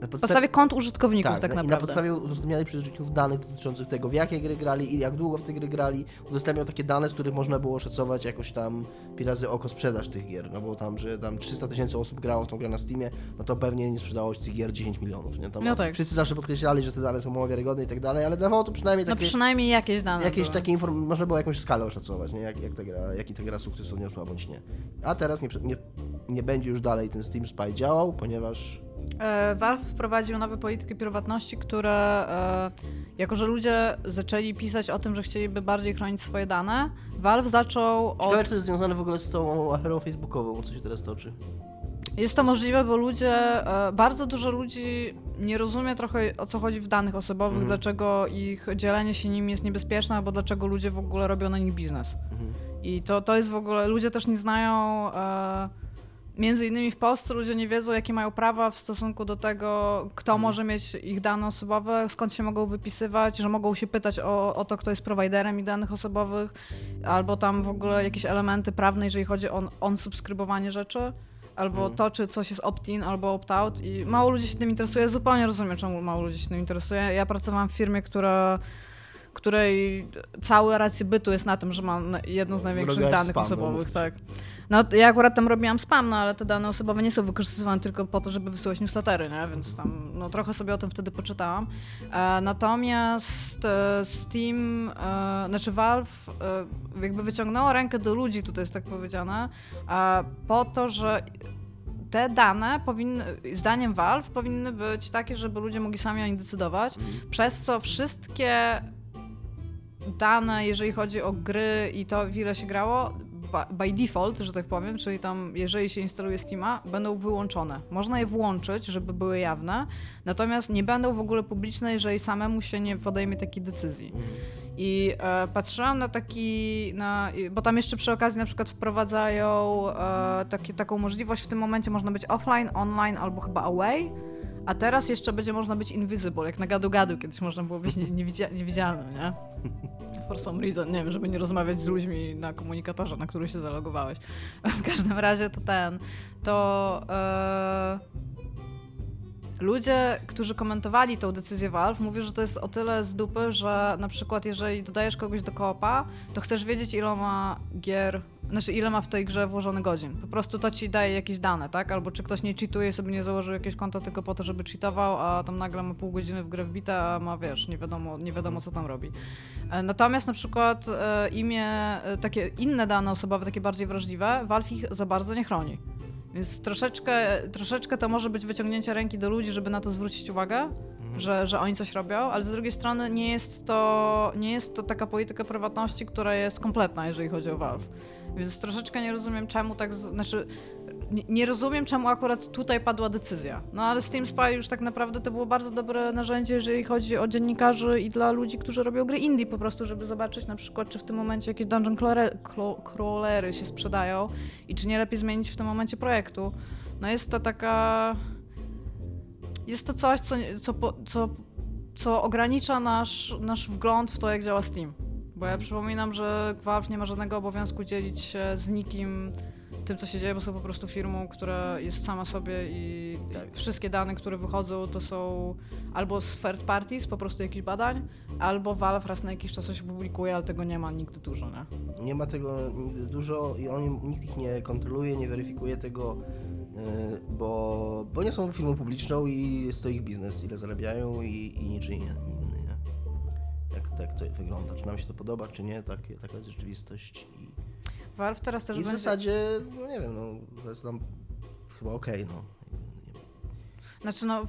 na podstawie, podstawie kont użytkowników tak, tak naprawdę. I na podstawie udostępnianych przez użytkowników danych dotyczących tego, w jakie gry grali i jak długo w te gry grali, udostępniał takie dane, z których można było szacować jakoś tam pi razy oko sprzedaż tych gier, no bo tam, że tam 300 tysięcy osób grało w tą grę na Steamie, no to pewnie nie sprzedało się tych gier 10 milionów, nie? Tam no tak. Wszyscy zawsze podkreślali, że te dane są mało wiarygodne i tak dalej, ale dawało to przynajmniej no takie... No przynajmniej jakieś dane Jakieś były. takie informacje, można było jakąś skalę oszacować, nie? Jak, jak ta gra, jaki ta gra sukces odniosła bądź nie. A teraz nie, nie, nie będzie już dalej ten Steam Spy działał, ponieważ Valve wprowadził nowe polityki prywatności, które e, jako, że ludzie zaczęli pisać o tym, że chcieliby bardziej chronić swoje dane, Valve zaczął od... Ciekawe, czy to jest związane w ogóle z tą aferą facebookową, co się teraz toczy. Jest to możliwe, bo ludzie, e, bardzo dużo ludzi nie rozumie trochę o co chodzi w danych osobowych, mhm. dlaczego ich dzielenie się nimi jest niebezpieczne, albo dlaczego ludzie w ogóle robią na nich biznes. Mhm. I to, to jest w ogóle, ludzie też nie znają... Między innymi w Polsce ludzie nie wiedzą, jakie mają prawa w stosunku do tego, kto mhm. może mieć ich dane osobowe, skąd się mogą wypisywać, że mogą się pytać o, o to, kto jest prowajderem ich danych osobowych, albo tam w ogóle jakieś elementy prawne, jeżeli chodzi o on subskrybowanie rzeczy, albo mhm. to, czy coś jest opt-in, albo opt-out i mało ludzi się tym interesuje. Zupełnie rozumiem, czemu mało ludzi się tym interesuje. Ja pracowałam w firmie, która której całe racje bytu jest na tym, że ma jedno z największych danych osobowych, tak. No ja akurat tam robiłam spam, no ale te dane osobowe nie są wykorzystywane tylko po to, żeby wysyłać newslettery, nie? Więc tam no, trochę sobie o tym wtedy poczytałam. E, natomiast e, Steam, e, znaczy Valve e, jakby wyciągnęło rękę do ludzi, tutaj jest tak powiedziane, e, po to, że te dane powinny, zdaniem Valve, powinny być takie, żeby ludzie mogli sami o nich decydować, mhm. przez co wszystkie dane, jeżeli chodzi o gry i to, ile się grało, by default, że tak powiem, czyli tam jeżeli się instaluje Steama, będą wyłączone. Można je włączyć, żeby były jawne, natomiast nie będą w ogóle publiczne, jeżeli samemu się nie podejmie takiej decyzji. I e, patrzyłam na taki, na, bo tam jeszcze przy okazji na przykład wprowadzają e, taki, taką możliwość, w tym momencie można być offline, online albo chyba away, a teraz jeszcze będzie można być invisible, jak na gadu-gadu kiedyś można było być niewidzialnym, nie? For some reason, nie wiem, żeby nie rozmawiać z ludźmi na komunikatorze, na który się zalogowałeś. W każdym razie to ten, to... Yy Ludzie, którzy komentowali tą decyzję Valve, mówią, że to jest o tyle z dupy, że na przykład jeżeli dodajesz kogoś do koopa, to chcesz wiedzieć, ile ma gier, znaczy ile ma w tej grze włożony godzin. Po prostu to ci daje jakieś dane, tak? Albo czy ktoś nie cheatuje, sobie nie założył jakieś konto tylko po to, żeby cheatował, a tam nagle ma pół godziny w grę wbite, a ma, wiesz, nie wiadomo, nie wiadomo co tam robi. E, natomiast na przykład e, imię, e, takie inne dane osobowe, takie bardziej wrażliwe, Valve ich za bardzo nie chroni. Więc troszeczkę, troszeczkę to może być wyciągnięcie ręki do ludzi, żeby na to zwrócić uwagę, mhm. że, że oni coś robią, ale z drugiej strony nie jest, to, nie jest to taka polityka prywatności, która jest kompletna, jeżeli chodzi o Valve. Więc troszeczkę nie rozumiem, czemu tak. Znaczy, nie, rozumiem, czemu akurat tutaj padła decyzja. No ale Steam Spy już tak naprawdę to było bardzo dobre narzędzie, jeżeli chodzi o dziennikarzy i dla ludzi, którzy robią gry indie po prostu, żeby zobaczyć na przykład, czy w tym momencie jakieś dungeon crawlery się sprzedają i czy nie lepiej zmienić w tym momencie projektu. No jest to taka... Jest to coś, co, co, co, co ogranicza nasz, nasz wgląd w to, jak działa Steam. Bo ja przypominam, że Valve nie ma żadnego obowiązku dzielić się z nikim tym, co się dzieje, bo są po prostu firmą, która jest sama sobie i tak. wszystkie dane, które wychodzą, to są albo z third parties, po prostu jakichś badań, albo Valve raz na jakiś czas coś publikuje, ale tego nie ma nigdy dużo, nie? Nie ma tego nigdy dużo i oni, nikt ich nie kontroluje, nie weryfikuje tego, yy, bo, bo nie są firmą publiczną i jest to ich biznes, ile zarabiają i, i niczyj nie. nie. Jak tak to wygląda. Czy nam się to podoba, czy nie, tak, taka jest rzeczywistość. I, Valve teraz też i w będzie... zasadzie, no nie wiem, no, to jest nam chyba okej, no. Znaczy no,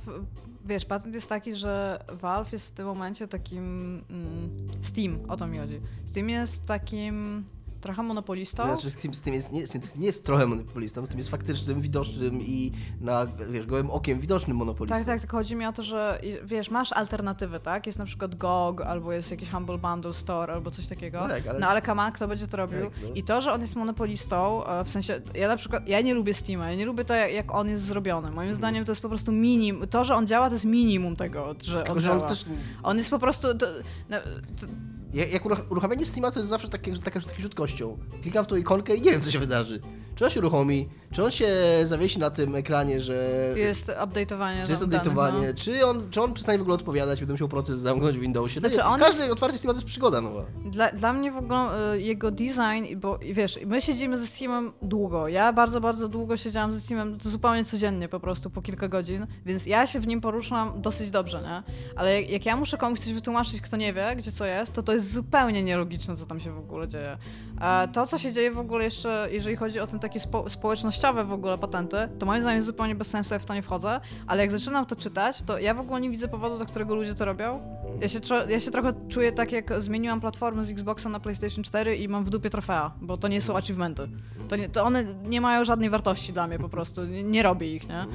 wiesz, patent jest taki, że Valve jest w tym momencie takim... Mm, Steam, o to mi chodzi. Steam jest takim trochę monopolistą. Znaczy, z tym, z tym jest, nie, z tym nie jest trochę monopolistą, z tym jest faktycznym, widocznym i na, wiesz, gołym okiem widocznym monopolistą. Tak, tak, tylko chodzi mi o to, że wiesz, masz alternatywy, tak? Jest na przykład GOG, albo jest jakiś Humble Bundle Store, albo coś takiego. No tak, ale- No ale kto będzie to robił? Tak, no. I to, że on jest monopolistą, e, w sensie, ja na przykład, ja nie lubię Steama, ja nie lubię to, jak on jest zrobiony. Moim zdaniem to jest po prostu minimum, to, że on działa, to jest minimum tego, że Tylko, on że działa. on też, On jest po prostu... To, no, to, jak jak uruch- uruchamianie Steama to jest zawsze takie, taka, taki rzut kością. Klikam w tą ikonkę i nie wiem, co się wydarzy. Czy on się uruchomi, czy on się zawiesi na tym ekranie, że jest update'owanie Czy jest update'owanie, no. czy, on, czy on przestanie w ogóle odpowiadać, będę musiał proces zamknąć w Windowsie. No Znaczy, nie, on Każde jest- otwarcie Steama to jest przygoda nowa. Dla, dla mnie w ogóle y, jego design, bo wiesz, my siedzimy ze Steamem długo. Ja bardzo, bardzo długo siedziałam ze Steamem zupełnie codziennie, po prostu po kilka godzin, więc ja się w nim poruszam dosyć dobrze, nie? Ale jak, jak ja muszę komuś coś wytłumaczyć, kto nie wie, gdzie co jest, to to jest zupełnie nielogiczne, co tam się w ogóle dzieje. A to, co się dzieje w ogóle jeszcze, jeżeli chodzi o ten takie spo, społecznościowe w ogóle patenty, to moim zdaniem jest zupełnie bez sensu, ja w to nie wchodzę, ale jak zaczynam to czytać, to ja w ogóle nie widzę powodu, dla którego ludzie to robią. Ja się, ja się trochę czuję tak, jak zmieniłam platformę z Xboxa na PlayStation 4 i mam w dupie trofea, bo to nie są achievementy. To, nie, to one nie mają żadnej wartości dla mnie po prostu, nie, nie robię ich, nie?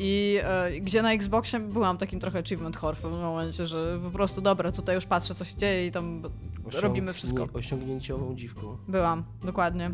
I e, gdzie na Xboxie byłam takim trochę achievement whore w pewnym momencie, że po prostu dobra, tutaj już patrzę co się dzieje i tam robimy wszystko. Osiągnięciową dziwką. Byłam, dokładnie.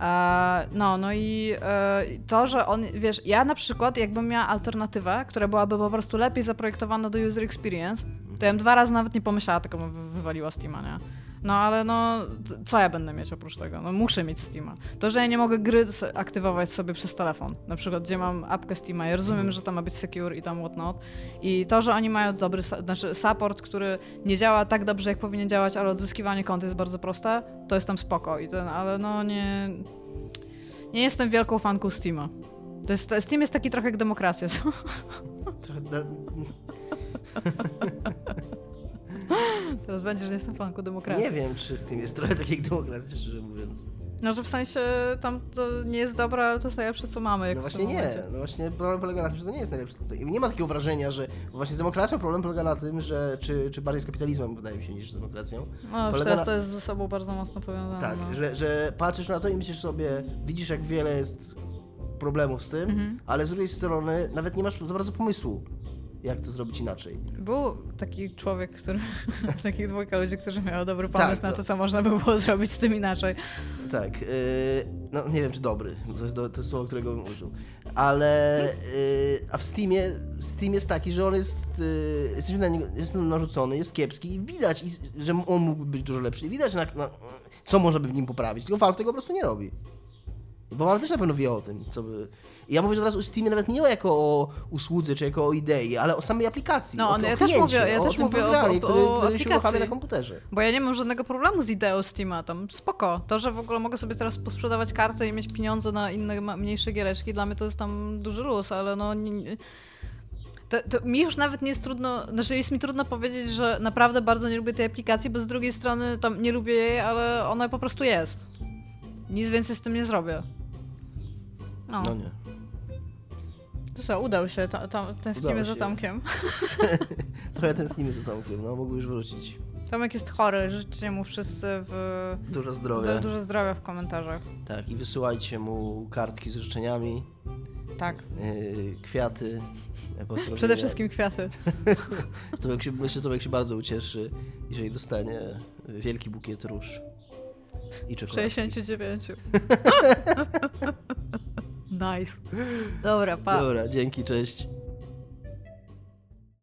E, no, no i e, to, że on, wiesz, ja na przykład, jakbym miała alternatywę, która byłaby po prostu lepiej zaprojektowana do user experience, to ja bym dwa razy nawet nie pomyślała, tylko bym wy- wywaliła Steama, nie? No ale no, co ja będę mieć oprócz tego? No muszę mieć Steama. To, że ja nie mogę gry aktywować sobie przez telefon, na przykład gdzie mam apkę Steama, ja rozumiem, że tam ma być secure i tam whatnot. I to, że oni mają dobry, znaczy support, który nie działa tak dobrze, jak powinien działać, ale odzyskiwanie kont jest bardzo proste, to jest tam spoko. I ten, ale no nie... Nie jestem wielką fanką Steama. To jest, Steam jest taki trochę jak demokracja. co? Trochę. Teraz będzie, że nie jestem fanką demokracji. Nie wiem, czy z tym jest trochę tak jak demokracja, szczerze mówiąc. No, że w sensie tam to nie jest dobre, ale to jest najlepsze, co mamy. No właśnie nie. No właśnie problem polega na tym, że to nie jest najlepsze. To- Nie ma takiego wrażenia, że właśnie z demokracją problem polega na tym, że czy, czy bardziej z kapitalizmem wydaje mi się niż z demokracją. No, Polega teraz na- to jest ze sobą bardzo mocno powiązane. Tak, no. że, że patrzysz na to i myślisz sobie, widzisz jak wiele jest problemów z tym, Mhm. ale z drugiej strony nawet nie masz za bardzo pomysłu, jak to zrobić inaczej. Był taki człowiek, który, takich dwójka ludzi, którzy miał dobry pomysł Tak, na to- to, co można by było zrobić z tym inaczej. Tak, yy, no nie wiem czy dobry, to jest, to jest słowo, którego bym użył, ale yy, a w Steamie, Steam jest taki, że on jest, yy, jesteśmy na niego, jest narzucony, jest kiepski i widać, że on mógłby być dużo lepszy i widać na, na, co można by w nim poprawić, tylko Valve tego po prostu nie robi. Bo Valve też na pewno wie o tym, co by... Ja mówię teraz o Steamie nawet nie jako o usłudze czy jako o idei, ale o samej aplikacji. No, o, no, o ja też mówię- ja o też tym mówię o- programie, o- który, o który się uruchamia aplikacji. na komputerze. Bo ja nie mam żadnego problemu z ideą Steama, tam spoko. To, że w ogóle mogę sobie teraz posprzedawać kartę i mieć pieniądze na inne, mniejsze giereczki, dla mnie to jest tam duży luz, ale no... Nie- to, to mi już nawet nie jest trudno, znaczy jest mi trudno powiedzieć, że naprawdę bardzo nie lubię tej aplikacji, bo z drugiej strony tam nie lubię jej, ale ona po prostu jest. Nic więcej z tym nie zrobię. No, No nie. to co, udał się, ta, ta, tęsknimy Udało za się. Tomkiem. Trochę tęsknimy za Tomkiem, no mógł już wrócić. Tomek jest chory, życzcie mu wszyscy w... Dużo zdrowia. Du- dużo zdrowia w komentarzach. Tak, i wysyłajcie mu kartki z życzeniami, Tak. yy, kwiaty. Przede wszystkim kwiaty. Tomek się, myślę, że Tomek się bardzo ucieszy, jeżeli dostanie wielki bukiet róż i czekolady. 69. nice. Dobra, pa. Dobra, dzięki, cześć.